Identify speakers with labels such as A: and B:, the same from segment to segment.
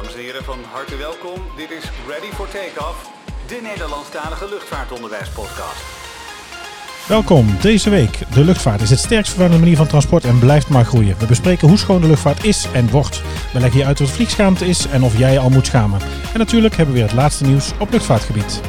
A: Dames en heren, van harte welkom. Dit is Ready for Takeoff, de Nederlandstalige luchtvaartonderwijspodcast.
B: Welkom. Deze week. De luchtvaart is het sterkst vervuilende manier van transport en blijft maar groeien. We bespreken hoe schoon de luchtvaart is en wordt. We leggen je uit wat vliegschaamte is en of jij je al moet schamen. En natuurlijk hebben we weer het laatste nieuws op luchtvaartgebied.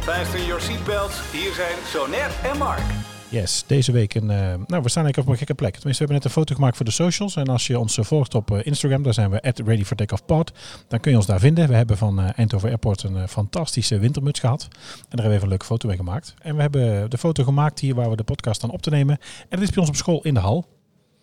A: Fasten your seatbelts. Hier zijn Soner en Mark.
B: Yes, deze week een. eh, nou, we staan eigenlijk op een gekke plek. Tenminste, we hebben net een foto gemaakt voor de socials. En als je ons eh, volgt op eh, Instagram, daar zijn we at Ready for Takeoff Pod. Dan kun je ons daar vinden. We hebben van Eindhoven Airport een fantastische wintermuts gehad. En daar hebben we even een leuke foto mee gemaakt. En we hebben de foto gemaakt hier waar we de podcast staan op te nemen. En dat is bij ons op school in de hal.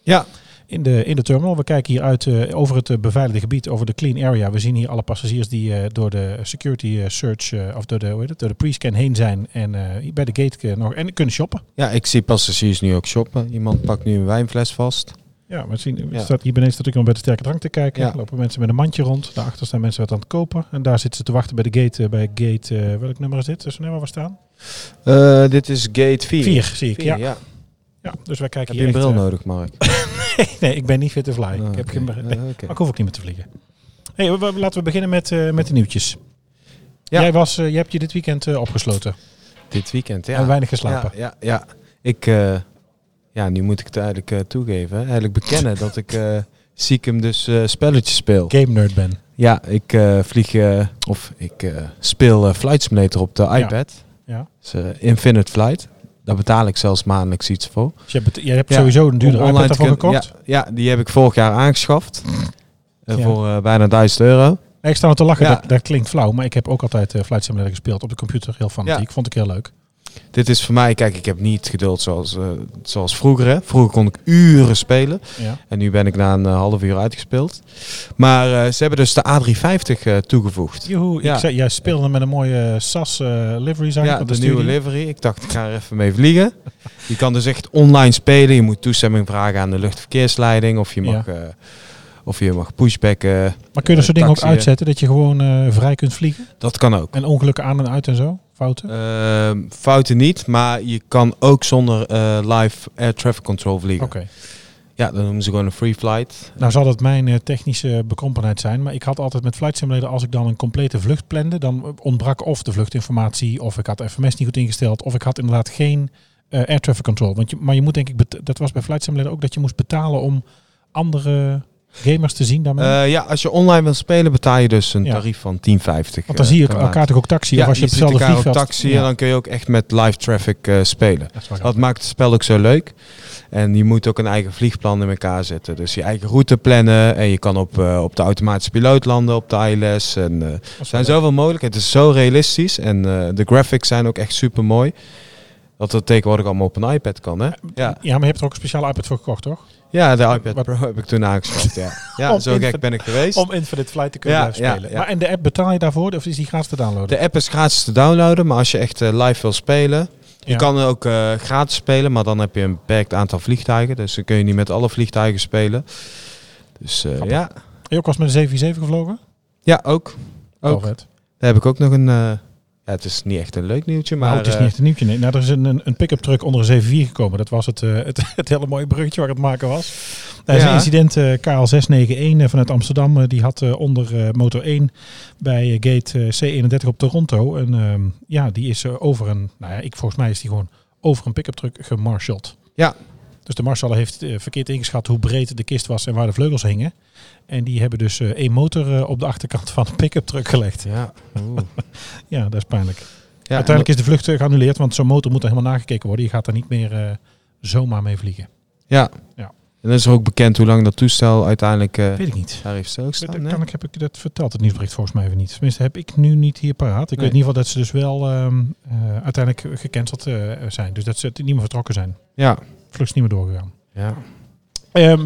C: Ja,
B: In de, in de terminal. We kijken hier uit eh, over het eh, beveiligde gebied, over de clean area. We zien hier alle passagiers die eh, door de security search, of door de, hoe heet het, door de pre-scan heen zijn. En bij de gate nog en kunnen shoppen.
C: ja, ik zie passagiers nu ook shoppen. Iemand pakt nu een wijnfles vast.
B: Ja, we zien,
C: Ja.
B: Staat, hier beneden staat ook iemand bij de sterke drank te kijken.
C: Ja.
B: Er lopen mensen met een mandje rond. Daarachter staan mensen wat aan het kopen. En daar zitten ze te wachten bij de gate. bij gate, welk nummer is dit? Is er nu waar we staan?
C: Dit is gate 4.
B: Vier, zie ik. Ja.
C: Ja,
B: dus wij kijken
C: Heb je een bril
B: echt,
C: nodig, Mark?
B: eh, nee, ik ben niet fit to fly.
C: Oh,
B: ik heb geen, nee,
C: Eh,
B: maar ik hoef ook niet meer te vliegen. Hey, we- we- laten we beginnen met, eh, met de nieuwtjes.
C: Ja.
B: Jij, was, eh, jij hebt je dit weekend eh, opgesloten.
C: Dit weekend, ja.
B: En weinig geslapen.
C: Ja, ja, ja. Ik, eh, ja, nu moet ik het eigenlijk eh, toegeven. Eigenlijk bekennen dat ik eh stiekem dus eh spelletjes speel.
B: Game nerd ben.
C: Ja, ik eh, vlieg, eh, of ik eh, speel eh, Flight Simulator op de iPad.
B: Ja.
C: Dus, eh, Infinite Flight. Daar betaal ik zelfs maandelijks iets voor.
B: Dus je hebt, je hebt
C: Ja,
B: sowieso een daarvoor
C: kunnen-
B: gekocht.
C: Ja, ja, die heb ik vorig jaar aangeschaft. Eh,
B: Ja.
C: Voor eh, bijna 1000 euro.
B: Ik sta nog te lachen,
C: Ja.
B: dat, dat klinkt flauw. Maar ik heb ook altijd eh, Flight Simulator gespeeld op de computer. Heel fanatiek.
C: Ja.
B: Vond ik heel leuk.
C: Dit is voor mij, kijk, ik heb niet geduld zoals, eh, zoals vroeger. Hè. Vroeger kon ik uren spelen.
B: Ja.
C: En nu ben ik na een eh, half uur uitgespeeld. Maar eh, ze hebben dus de A350 eh, toegevoegd.
B: Joehoe,
C: Ja.
B: ik zei, jij speelde met een mooie SAS livery, zag ik
C: Ja, de,
B: de,
C: nieuwe livery. Ik dacht, ik ga er even mee vliegen. Je kan dus echt online spelen. Je moet toestemming vragen aan de luchtverkeersleiding. Of je mag, of je mag pushbacken.
B: Maar kun je zo'n
C: eh,
B: ding ook uitzetten dat je gewoon vrij kunt vliegen?
C: Dat kan ook.
B: En ongelukken aan en uit en zo? Fouten?
C: Ehm, fouten niet, maar je kan ook zonder eh, live air traffic control vliegen.
B: Oké.
C: Ja, dan noemen ze gewoon een free flight.
B: Nou zal dat mijn eh, technische bekrompenheid zijn. Maar ik had altijd met Flight Simulator, als ik dan een complete vlucht plande, dan ontbrak of de vluchtinformatie, of ik had FMS niet goed ingesteld, of ik had inderdaad geen eh, air traffic control. Want je, maar je moet denk ik, dat was bij Flight Simulator ook, dat je moest betalen om andere gamers te zien daarmee.
C: Eh, ja, als je online wil spelen betaal je dus een
B: Ja.
C: tarief van 10,50.
B: Want dan
C: eh,
B: zie je
C: per
B: elkaar toch ook taxi,
C: Ja,
B: of als je,
C: je ziet elkaar
B: vliegveld...
C: taxi en dan kun je ook echt met live traffic eh, spelen.
B: dat
C: maakt het spel ook zo leuk. En je moet ook een eigen vliegplan in elkaar zetten. Dus je eigen route plannen. En je kan op, eh, op de automatische piloot landen, op de ILS. En, eh, er zijn zoveel mogelijk. Het is zo realistisch. En eh, de graphics zijn ook echt super mooi. Dat dat tegenwoordig allemaal op een iPad kan. Hè? Ja.
B: Ja, maar je hebt er ook een speciale iPad voor gekocht, toch?
C: ja, de iPad
B: Wat-
C: Pro heb ik toen aangeschaft. Ja, ja zo gek ben ik geweest.
B: Om Infinite Flight te kunnen
C: Ja,
B: blijven spelen.
C: ja.
B: Maar en de app betaal je daarvoor, of is die gratis te downloaden?
C: De app is gratis te downloaden. Maar als je echt eh, live wil spelen... Je kan ook eh, gratis spelen, maar dan heb je een beperkt aantal vliegtuigen. Dus dan kun je niet met alle vliegtuigen spelen. Dus eh, ja.
B: Heb je ook eens met een 747 gevlogen?
C: ja, ook. Ook. Daar heb ik ook nog een... ja, het is niet echt een leuk nieuwtje, maar...
B: nou, het is
C: eh,
B: niet echt een nieuwtje. Nee. Nou, er is een, een, pick-up truck onder een 74 gekomen. Dat was het, eh, het, het hele mooie bruggetje waar het maken was. Er is
C: Ja.
B: een incident eh, KL691 eh, vanuit Amsterdam. die had onder motor 1 bij gate eh, C31 op Toronto. En ehm, ja, die is over een... Nou ja, ik, volgens mij is die gewoon over een pick-up truck gemarshald.
C: Ja.
B: Dus de marshallen heeft eh, verkeerd ingeschat hoe breed de kist was en waar de vleugels hingen. En die hebben dus eh, één motor eh, op de achterkant van een pick-up truck gelegd.
C: Ja.
B: Ja, dat is pijnlijk.
C: ja
B: Uiteindelijk is de vlucht geannuleerd, want zo'n motor moet er helemaal nagekeken worden. Je gaat er niet meer zomaar mee vliegen.
C: Ja.
B: Ja.
C: En is er ook bekend hoe lang dat toestel uiteindelijk eh,
B: Weet ik niet.
C: daar heeft stilgestaan? nee?
B: kan ik, heb ik dat verteld, het nieuwsbericht volgens mij even niet. Tenminste, heb ik nu niet hier paraat. Ik
C: Nee.
B: weet in ieder geval dat ze dus wel ehm, eh, uiteindelijk gecanceld zijn. Dus dat ze niet meer vertrokken zijn.
C: Ja.
B: Vlucht niet meer doorgegaan.
C: ja.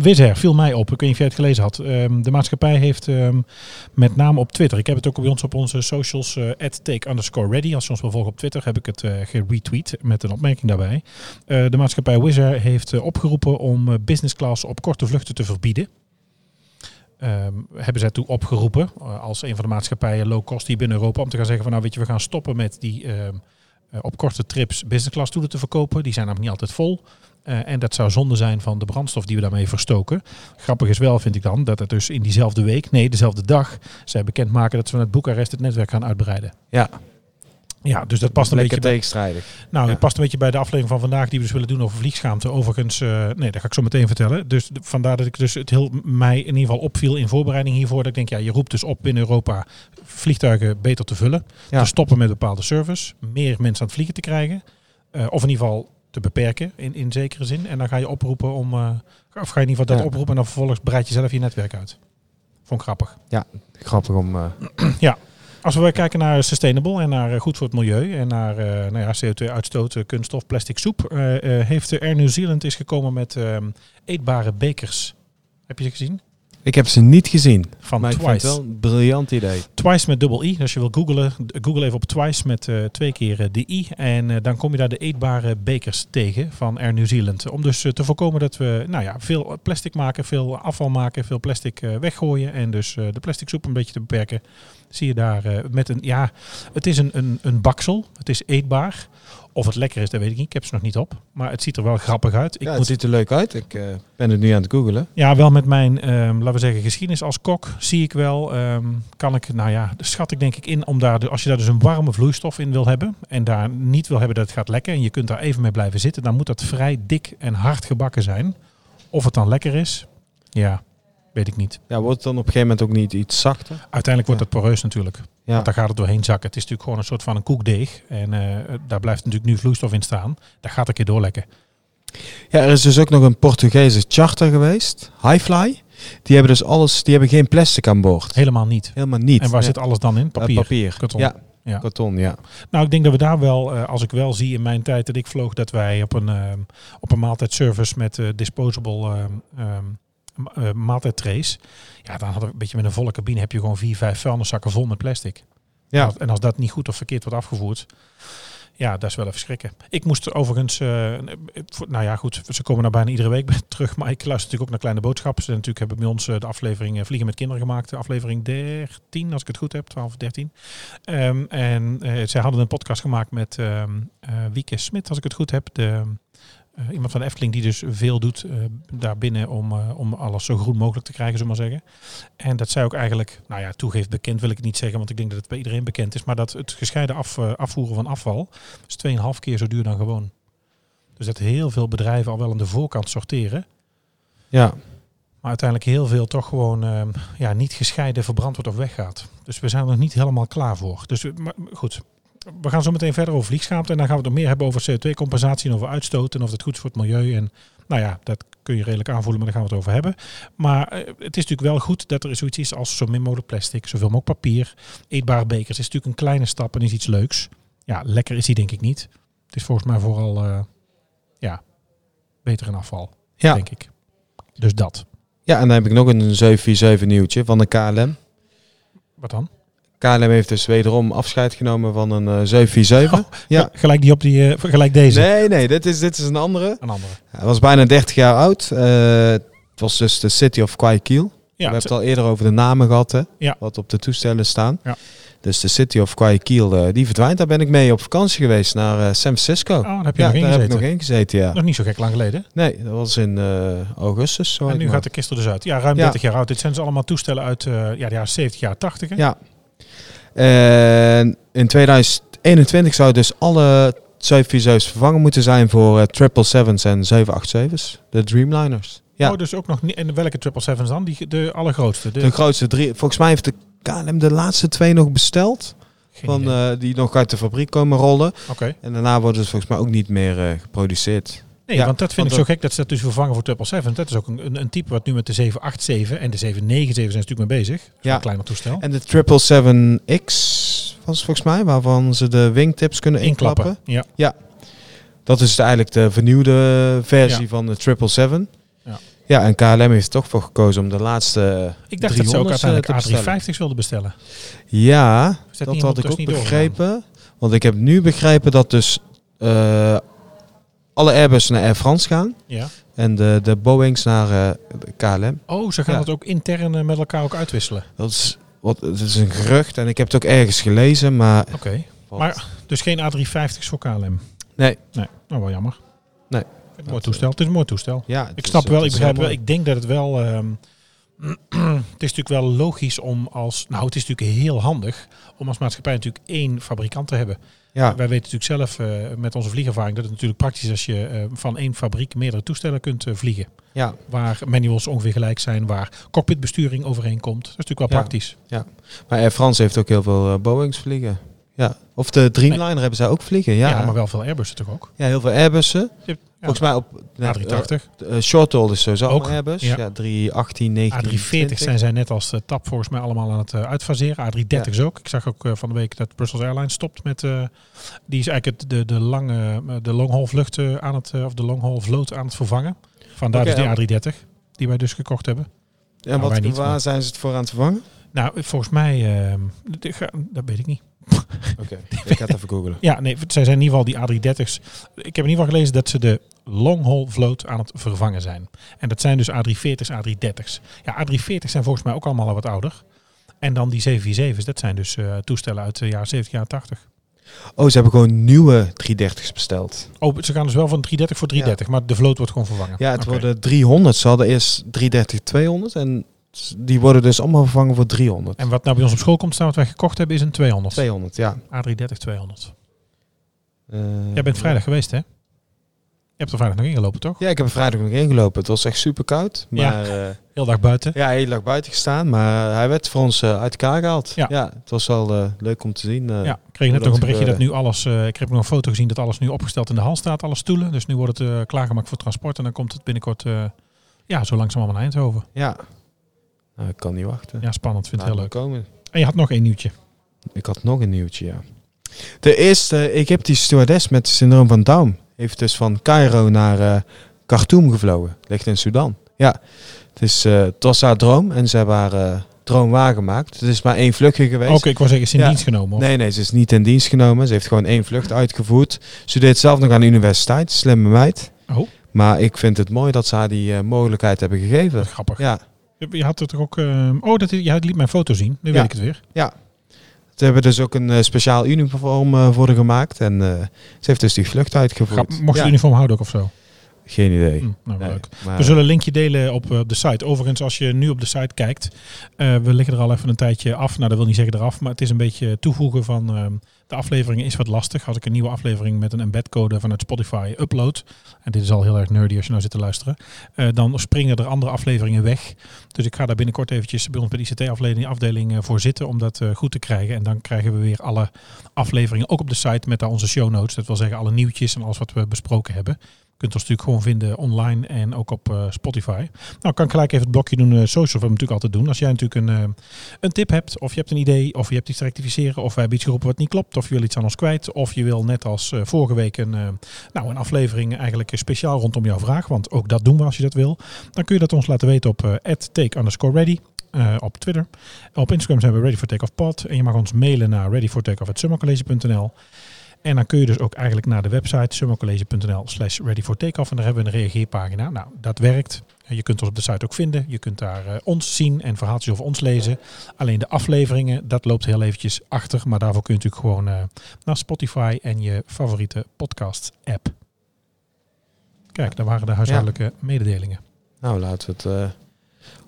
B: Wizz Air viel mij op. Ik weet niet of jij het gelezen had. Ehm, de maatschappij heeft ehm, met name op Twitter. Ik heb het ook bij ons op onze socials. eh take underscore ready. Als je ons wil volgen op Twitter heb ik het eh geretweet met een opmerking daarbij. Eh, de maatschappij Wizz Air heeft opgeroepen om business class op korte vluchten te verbieden. Hebben zij toe opgeroepen als een van de maatschappijen low cost hier binnen Europa om te gaan zeggen van nou weet je we gaan stoppen met die op korte trips business class stoelen te verkopen. Die zijn namelijk niet altijd vol. Eh, en dat zou zonde zijn van de brandstof die we daarmee verstoken. Grappig is wel, vind ik dan, dat het dus in diezelfde week, nee, dezelfde dag, zij bekendmaken dat ze vanuit Boekarest het netwerk gaan uitbreiden.
C: Ja,
B: Ja, dus dat past een
C: lekker
B: beetje bij,
C: tegenstrijdig.
B: nou,
C: ja.
B: het past een beetje bij de aflevering van vandaag die we dus willen doen over vliegschaamte. Overigens, eh, nee, dat ga ik zo meteen vertellen. Dus de- vandaar dat ik dus het heel mij in ieder geval opviel in voorbereiding hiervoor. Dat ik denk, ja, je roept dus op binnen Europa vliegtuigen beter te vullen.
C: Ja.
B: Te stoppen met bepaalde service. Meer mensen aan het vliegen te krijgen. eh, of in ieder geval te beperken in, in zekere zin. En dan ga je oproepen om, eh, of ga je in ieder geval dat
C: Ja.
B: oproepen en dan vervolgens breid je zelf je netwerk uit. Vond ik grappig.
C: Grappig om... eh,
B: Als we kijken naar sustainable en naar eh, goed voor het milieu en naar nou ja, CO2-uitstoot, eh, kunststof, plastic soep, heeft Air New Zealand is gekomen met ehm, eetbare bekers. Heb je ze gezien?
C: Ik heb ze niet gezien,
B: Van
C: maar ik vind het
B: Twice.
C: wel een briljant idee.
B: Twice met dubbel i. Dus je wil googlen, google even op Twice met eh, twee keer eh, de i. En eh, dan kom je daar de eetbare bekers tegen van Air New Zealand. Om dus te voorkomen dat we nou ja, veel plastic maken, veel afval maken, veel plastic eh, weggooien. En dus eh, de plastic soep een beetje te beperken. Zie je daar eh, met een, ja, het is een, een, een baksel. Het is eetbaar. Of het lekker is, dat weet ik niet. Ik heb ze nog niet op. Maar het ziet er wel grappig uit. Ik
C: ja,
B: moet
C: het ziet er leuk uit. Ik eh, ben het nu aan het googelen.
B: ja, wel met mijn, ehm, laten we zeggen, geschiedenis als kok zie ik wel, ehm, kan ik, nou ja, schat ik denk ik in om daar, als je daar dus een warme vloeistof in wil hebben en daar niet wil hebben dat het gaat lekken en je kunt daar even mee blijven zitten, dan moet dat vrij dik en hard gebakken zijn. Of het dan lekker is, ja, weet ik niet.
C: Ja, wordt het dan op een gegeven moment ook niet iets zachter?
B: Uiteindelijk wordt het poreus natuurlijk,
C: Ja,
B: want daar gaat het doorheen zakken. Het is natuurlijk gewoon een soort van een koekdeeg en eh, daar blijft natuurlijk nu vloeistof in staan. Daar gaat een keer doorlekken.
C: ja er is dus ook nog een Portugese charter geweest, Highfly. Die hebben dus alles, die hebben geen plastic aan boord.
B: Helemaal niet.
C: Helemaal niet.
B: En waar
C: Ja.
B: zit alles dan in?
C: Eh,
B: Papier.
C: papier.
B: karton.
C: Ja,
B: Ja.
C: karton, ja.
B: Nou, ik denk dat we daar wel, eh, als ik wel zie in mijn tijd dat ik vloog, dat wij op een, ehm, op een maaltijdservice met disposable ma- eh, maaltijdtrays. Ja, dan hadden we een beetje met een volle cabine heb je gewoon vier, vijf vuilniszakken vol met plastic.
C: Ja.
B: En als- En als dat niet goed of verkeerd wordt afgevoerd, ja, dat is wel even schrikken. Ik moest er overigens, eh, nou ja, goed, ze komen nou bijna iedere week terug, maar ik luister natuurlijk ook naar Kleine Boodschappen. Ze natuurlijk hebben bij ons eh, de aflevering Vliegen met Kinderen gemaakt, de aflevering 13, als ik het goed heb, 12 of 13. Ehm, en eh, zij hadden een podcast gemaakt met eh, Wieke Smit, als ik het goed heb. De, eh, iemand van de Efteling die dus veel doet eh daarbinnen om, eh, om alles zo groen mogelijk te krijgen, zullen we maar zeggen. En dat zij ook eigenlijk, nou ja, toegeeft bekend wil ik het niet zeggen, want ik denk dat het bij iedereen bekend is. Maar dat het gescheiden af, afvoeren van afval is 2,5 keer zo duur dan gewoon. Dus dat heel veel bedrijven al wel aan de voorkant sorteren.
C: Ja,
B: Maar uiteindelijk heel veel toch gewoon ehm, ja, niet gescheiden verbrand wordt of weggaat. Dus we zijn er nog niet helemaal klaar voor. Dus maar goed, we gaan zo meteen verder over vliegschaamte. En dan gaan we het nog meer hebben over CO2-compensatie en over uitstoot. En of het goed is voor het milieu. En nou ja, dat kun je redelijk aanvoelen, maar daar gaan we het over hebben. Maar eh, het is natuurlijk wel goed dat er zoiets is als zo min mogelijk plastic, zoveel mogelijk papier. Eetbare bekers is natuurlijk een kleine stap en is iets leuks. Ja, lekker is die denk ik niet. Het is volgens mij vooral eh, ja, beter in afval,
C: ja.
B: denk ik. Dus dat.
C: ja, en dan heb ik nog een 747 nieuwtje van de KLM.
B: Wat dan?
C: KLM heeft dus wederom afscheid genomen van een eh, 747.
B: Oh,
C: ja.
B: Gelijk die op die, eh, gelijk deze.
C: Nee, nee, dit is, dit is een andere.
B: Een andere.
C: Hij was bijna 30 jaar oud. Eh, het was dus de City of Guayaquil.
B: Ja,
C: We hebben
B: het-
C: al eerder over de namen gehad, hè?
B: Ja.
C: Wat op de toestellen staan.
B: Ja.
C: Dus de City of Guayaquil, die verdwijnt. Daar ben ik mee op vakantie geweest naar San Francisco.
B: oh, daar heb je
C: ja,
B: nog in
C: daar heb ik
B: gezeten.
C: nog in gezeten, ja.
B: Nog niet zo gek lang geleden.
C: Nee, dat was in augustus.
B: En nu
C: maar.
B: gaat de kist er dus uit. Ja, ruim
C: Ja.
B: 30 jaar oud. Dit zijn dus allemaal toestellen uit ja, de jaren 70, jaren 80. Hè?
C: Ja. En in 2021 zou dus alle 747's vervangen moeten zijn voor eh, 777's en 787's. De Dreamliners. Ja,
B: Oh, dus ook nog niet. En welke 777's dan? Die, de allergrootste. De,
C: de grootste drie. Volgens mij heeft de KLM de laatste twee nog besteld.
B: geen
C: Van, eh, die nog uit de fabriek komen rollen.
B: Oké.
C: En daarna worden ze volgens mij ook niet meer eh, geproduceerd.
B: Nee,
C: Ja,
B: want dat vind
C: want
B: ik zo gek dat ze dat dus vervangen voor 777. Dat is ook een, een, een type wat nu met de 787 en de 797 zijn ze natuurlijk mee bezig.
C: Ja.
B: Een kleiner toestel.
C: En de 777X was volgens mij, waarvan ze de wingtips kunnen inklappen.
B: Inklappen. Ja.
C: Dat is eigenlijk de vernieuwde versie
B: Ja.
C: van de 777.
B: Ja.
C: Ja, en KLM heeft er toch voor gekozen om de laatste
B: Ik dacht dat ze ook
C: 300's,
B: uiteindelijk
C: te bestellen.
B: A350's wilden bestellen.
C: Ja, dat, had ik ook begrepen. Want ik heb nu begrepen dat dus eh, alle Airbus naar Air France gaan.
B: Ja.
C: En de, de Boeings naar eh, KLM.
B: Oh, ze gaan
C: Ja.
B: het ook intern eh, met elkaar ook uitwisselen.
C: Dat is, wat, het is een gerucht en ik heb het ook ergens gelezen. Maar
B: Oké. Maar dus geen A350's voor KLM?
C: Nee.
B: Nee, nou wel jammer.
C: Nee.
B: Mooi toestel. Het is een mooi toestel.
C: Ja,
B: Ik snap wel, ik begrijp wel. Ik denk dat het wel. ehm, het is natuurlijk wel logisch om als. Nou, het is natuurlijk heel handig om als maatschappij natuurlijk één fabrikant te hebben.
C: Ja,
B: Wij weten natuurlijk zelf eh, met onze vliegervaring dat het natuurlijk praktisch is als je eh, van één fabriek meerdere toestellen kunt eh, vliegen.
C: ja,
B: Waar manuals ongeveer gelijk zijn, waar cockpitbesturing overheen komt. Dat is natuurlijk wel
C: Ja.
B: praktisch.
C: maar Air France heeft ook heel veel Boeings vliegen. Ja, of de Dreamliner hebben zij ook vliegen. Ja,
B: Ja, maar wel veel Airbussen toch ook?
C: Ja, heel veel Airbussen.
B: Ja,
C: Volgens mij op
B: A380.
C: uh, short haul is sowieso
B: Ook,
C: allemaal Airbus.
B: ja.
C: Ja, 318, 19,
B: A340
C: 20.
B: zijn zij net als de TAP volgens mij allemaal aan het uitfaseren. A330's ook. Ik zag ook van de week dat Brussels Airlines stopt met... Uh, die is eigenlijk het, de, de, lange, de long-haul vluchten aan het... of de long-haul vloot aan het vervangen. Vandaar
C: Okay,
B: dus die A330 die wij dus gekocht hebben.
C: En nou, wat,
B: niet,
C: waar
B: maar.
C: zijn ze het voor aan het vervangen?
B: Nou, volgens mij... uh, dat weet ik niet.
C: Oké, okay. ik ga het even googlen.
B: Ja, nee, zij zijn in ieder geval die A330's. Ik heb in ieder geval gelezen dat ze de long-haul vloot aan het vervangen zijn. En dat zijn dus A340's, A330's. Ja, A340's zijn volgens mij ook allemaal al wat ouder. En dan die 747's, dat zijn dus uh, toestellen uit de jaren 70, jaren 80.
C: Oh, ze hebben gewoon nieuwe 330's besteld.
B: Oh, ze gaan dus wel van 330 voor 330, ja. maar de vloot wordt gewoon vervangen.
C: Ja, het okay. worden 300. Ze hadden eerst 330-200 en die worden dus allemaal vervangen voor 300.
B: En wat nou bij ons op school komt staan, wat wij gekocht hebben, is een 200.
C: 200, ja.
B: A330 200.
C: Uh,
B: Jij bent vrijdag geweest, hè? Je hebt er vrijdag nog ingelopen, toch?
C: Ja, ik heb er vrijdag nog ingelopen. Het was echt super koud. Maar,
B: ja, uh, heel dag buiten.
C: Ja, heel dag buiten gestaan. Maar hij werd voor ons uh, uit elkaar gehaald.
B: Ja.
C: ja het was wel uh, leuk om te zien.
B: ja, ik kreeg net nog een berichtje dat nu alles... Ik heb nog een foto gezien dat alles nu opgesteld in de hal staat. Alle stoelen. Dus nu wordt het klaargemaakt voor transport. En dan komt het binnenkort... Ja, zo langzaam allemaal naar Eindhoven.
C: Ja. Nou, ik kan niet wachten.
B: Ja, spannend. Vind ik heel leuk.
C: Komen.
B: En je had nog één nieuwtje.
C: Ik had nog een nieuwtje, ja. De eerste Egyptische stewardess met syndroom van Down heeft dus van Cairo naar uh, Khartoum gevlogen. Ligt in Sudan. Ja, het, is, uh, het was haar droom en ze hebben haar uh, droom waargemaakt. Het is maar één vluchtje geweest.
B: Oké, okay, ik was zeggen, is in ja. dienst genomen? Of?
C: Nee, nee, ze is niet in dienst genomen. Ze heeft gewoon één vlucht uitgevoerd. Ze deed zelf nog aan de universiteit. Slimme meid.
B: Oh.
C: Maar ik vind het mooi dat ze haar die mogelijkheid hebben gegeven.
B: Grappig.
C: Ja.
B: Je had er toch ook... Uh, oh, dat, je liet mijn foto zien. Nu
C: ja.
B: weet ik het weer.
C: Ja. Ze hebben dus ook een uh, speciaal uniform uh, voor haar gemaakt. En ze heeft dus die vlucht uitgevoerd.
B: Mocht je ja. het uniform houden ook of zo?
C: Geen idee.
B: Hm, nou,
C: nee,
B: leuk.
C: maar-
B: We zullen een linkje delen op, eh, op de site. Overigens, als je nu op de site kijkt, eh, we liggen er al even een tijdje af. Nou, dat wil niet zeggen eraf, maar het is een beetje toevoegen van ehm, de afleveringen is wat lastig. Als ik een nieuwe aflevering met een embedcode vanuit Spotify upload, en dit is al heel erg nerdy als je nou zit te luisteren, eh, dan springen er andere afleveringen weg. Dus ik ga daar binnenkort eventjes bij ons bij de ICT-afdeling afdeling, voor zitten om dat goed te krijgen. En dan krijgen we weer alle afleveringen ook op de site met daar onze show notes. Dat wil zeggen alle nieuwtjes en alles wat we besproken hebben. Kunt ons natuurlijk gewoon vinden online en ook op eh, Spotify. Nou, kan ik gelijk even het blokje doen, uh, social, wat we natuurlijk altijd doen. Als jij natuurlijk een, uh, een tip hebt, of je hebt een idee, of je hebt iets te rectificeren, of wij hebben iets geroepen wat niet klopt, of je wil iets aan ons kwijt, of je wil net als vorige week een, nou, een aflevering eigenlijk speciaal rondom jouw vraag, want ook dat doen we als je dat wil, dan kun je dat ons laten weten op uh, take underscore ready. Uh, op Twitter. Op Instagram zijn we Ready for Takeoff Pod. En je mag ons mailen naar readyfortakeoff.summercollege.nl. En dan kun je dus ook eigenlijk naar de website summercollege.nl slash ready for takeoff. En daar hebben we een reageerpagina. Nou, dat werkt. Je kunt ons op de site ook vinden. Je kunt daar uh, ons zien en verhaaltjes over ons lezen. Alleen de afleveringen, dat loopt heel eventjes achter. Maar daarvoor kun je natuurlijk gewoon uh, naar Spotify en je favoriete podcast app. Kijk, daar waren de huishoudelijke ja. mededelingen.
C: Nou, laten we het... Uh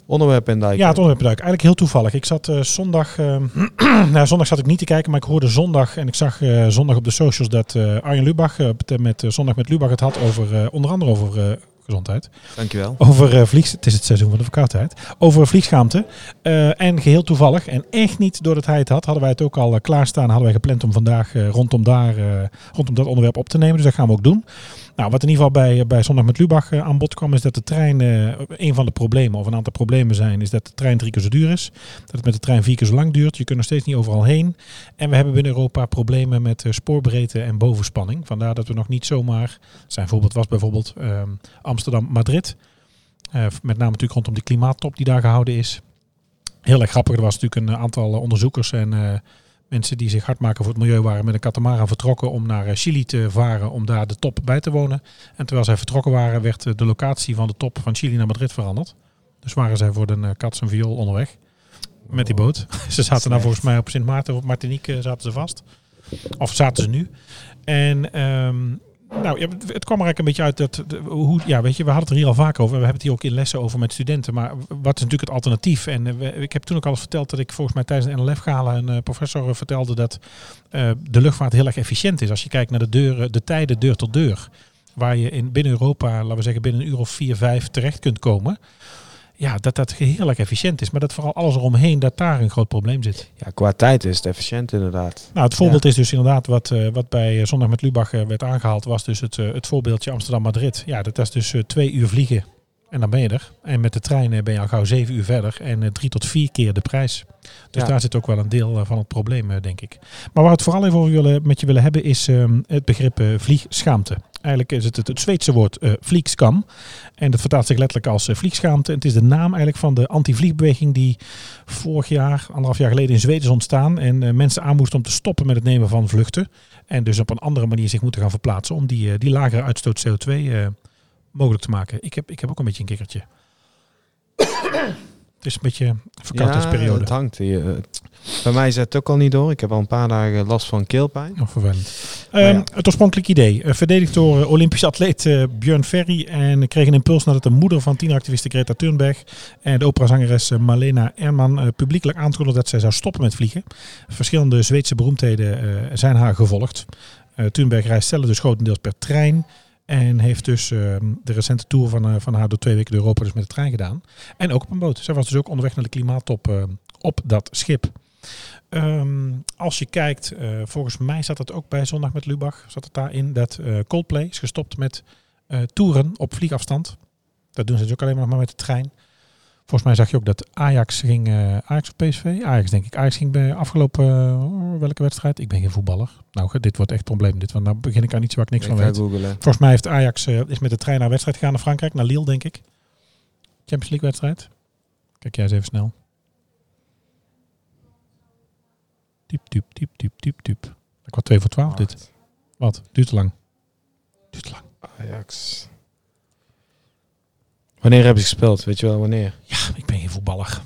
C: onderwerp in duiken.
B: Ja, het onderwerp duiken. Eigenlijk heel toevallig. Ik zat uh, zondag, uh, nou, zondag zat ik niet te kijken, maar ik hoorde zondag en ik zag uh, zondag op de socials dat Arjen Lubach met zondag met Lubach het had over onder andere over gezondheid.
C: Dankjewel.
B: Over vlieg, het is het seizoen van de verkoudheid. Over vliegschaamte. en geheel toevallig en echt niet doordat hij het had, hadden wij het ook al klaarstaan. Hadden wij gepland om vandaag rondom daar, rondom dat onderwerp op te nemen. Dus dat gaan we ook doen. Nou, wat in ieder geval bij, bij Zondag met Lubach uh, aan bod kwam, is dat de trein, uh, een van de problemen, of een aantal problemen zijn, is dat de trein drie keer zo duur is. Dat het met de trein vier keer zo lang duurt. Je kunt er steeds niet overal heen. En we hebben binnen Europa problemen met uh, spoorbreedte en bovenspanning. Vandaar dat we nog niet zomaar, zijn voorbeeld was bijvoorbeeld Amsterdam-Madrid. met name natuurlijk rondom die klimaattop die daar gehouden is. Heel erg grappig, er was natuurlijk een aantal onderzoekers en mensen die zich hard maken voor het milieu waren met een katamaran vertrokken om naar Chili te varen om daar de top bij te wonen. En terwijl zij vertrokken waren, werd de locatie van de top van Chili naar Madrid veranderd. Dus waren zij voor de kats en viool onderweg met die boot. ze zaten nou volgens mij op Sint Maarten of Martinique zaten ze vast. Of zaten ze nu. En ehm, nou, het kwam er eigenlijk een beetje uit dat, hoe, ja, weet je, we hadden het er hier al vaak over. We hebben het hier ook in lessen over met studenten. Maar wat is natuurlijk het alternatief? En eh, ik heb toen ook al verteld dat ik volgens mij tijdens de NLF-gala een eh, professor eh, vertelde dat de luchtvaart heel erg efficiënt is. Als je kijkt naar de deuren, de tijden deur tot deur, waar je in binnen Europa, laten we zeggen binnen een uur of vier, vijf terecht kunt komen. Ja, dat dat heel erg efficiënt is. Maar dat vooral alles eromheen, dat daar een groot probleem zit.
C: Ja, qua tijd is het efficiënt inderdaad.
B: Nou, het voorbeeld is dus inderdaad wat, eh, wat bij eh, Zondag met Lubach eh, werd aangehaald, was dus het, het voorbeeldje Amsterdam-Madrid. Ja, dat is dus twee uur vliegen en dan ben je er. En met de trein ben je al gauw zeven uur verder en drie tot vier keer de prijs. Dus
C: Ja.
B: daar zit ook wel een deel van het probleem, denk ik. Maar waar we het vooral even over willen, met je willen hebben, is ehm, het begrip eh, vliegschaamte. Eigenlijk is het het, Zweedse woord vliegskam. En dat vertaalt zich letterlijk als eh, vliegschaamte. En het is de naam eigenlijk van de anti-vliegbeweging die vorig jaar, anderhalf jaar geleden in Zweden is ontstaan. En eh, mensen aanmoest om te stoppen met het nemen van vluchten. En dus op een andere manier zich moeten gaan verplaatsen om die, die lagere uitstoot CO2 eh, mogelijk te maken. Ik heb, ik heb ook een beetje een kikkertje. Het is een beetje een verkoudheidsperiode.
C: het hangt. hier. Eh, Bij mij zet het ook al niet door. Ik heb al een paar dagen last van keelpijn.
B: Nog vervelend.
C: Ja.
B: Het oorspronkelijk idee. eh, verdedigd door eh, Olympisch atleet Björn Ferry. En kreeg een impuls nadat de moeder van tieneractiviste Greta Thunberg en de operazangeres Malena Erman publiekelijk aankondigde dat zij zou stoppen met vliegen. Verschillende Zweedse beroemdheden zijn haar gevolgd. Thunberg reist zelf dus grotendeels per trein. En heeft dus ehm, de recente tour van, eh, van haar door twee weken door Europa dus met de trein gedaan. En ook op een boot. Zij was dus ook onderweg naar de klimaattop eh, op dat schip. Ehm, als je kijkt, eh, volgens mij zat het ook bij Zondag met Lubach, zat het daarin dat eh, Coldplay is gestopt met toeren op vliegafstand. Dat doen ze dus ook alleen maar met de trein. Volgens mij zag je ook dat Ajax ging, eh, Ajax of PSV? Ajax denk ik. Ajax ging bij afgelopen, eh, welke wedstrijd? Ik ben geen voetballer. Nou, dit wordt echt een probleem. Dit, want nou begin ik aan iets waar ik niks
C: ik
B: van weet.
C: googlen.
B: Volgens mij heeft Ajax eh, is met de trein naar wedstrijd gegaan naar Frankrijk, naar Lille denk ik. Champions League wedstrijd. Kijk jij eens even snel. Diep, diep, diep, diep, diep, diep. Ik was 2 voor 12 dit. Wat? Duurt te lang. Duurt te lang.
C: Ajax. Wanneer hebben ze gespeeld? Weet je wel wanneer?
B: Ja, ik ben geen voetballer.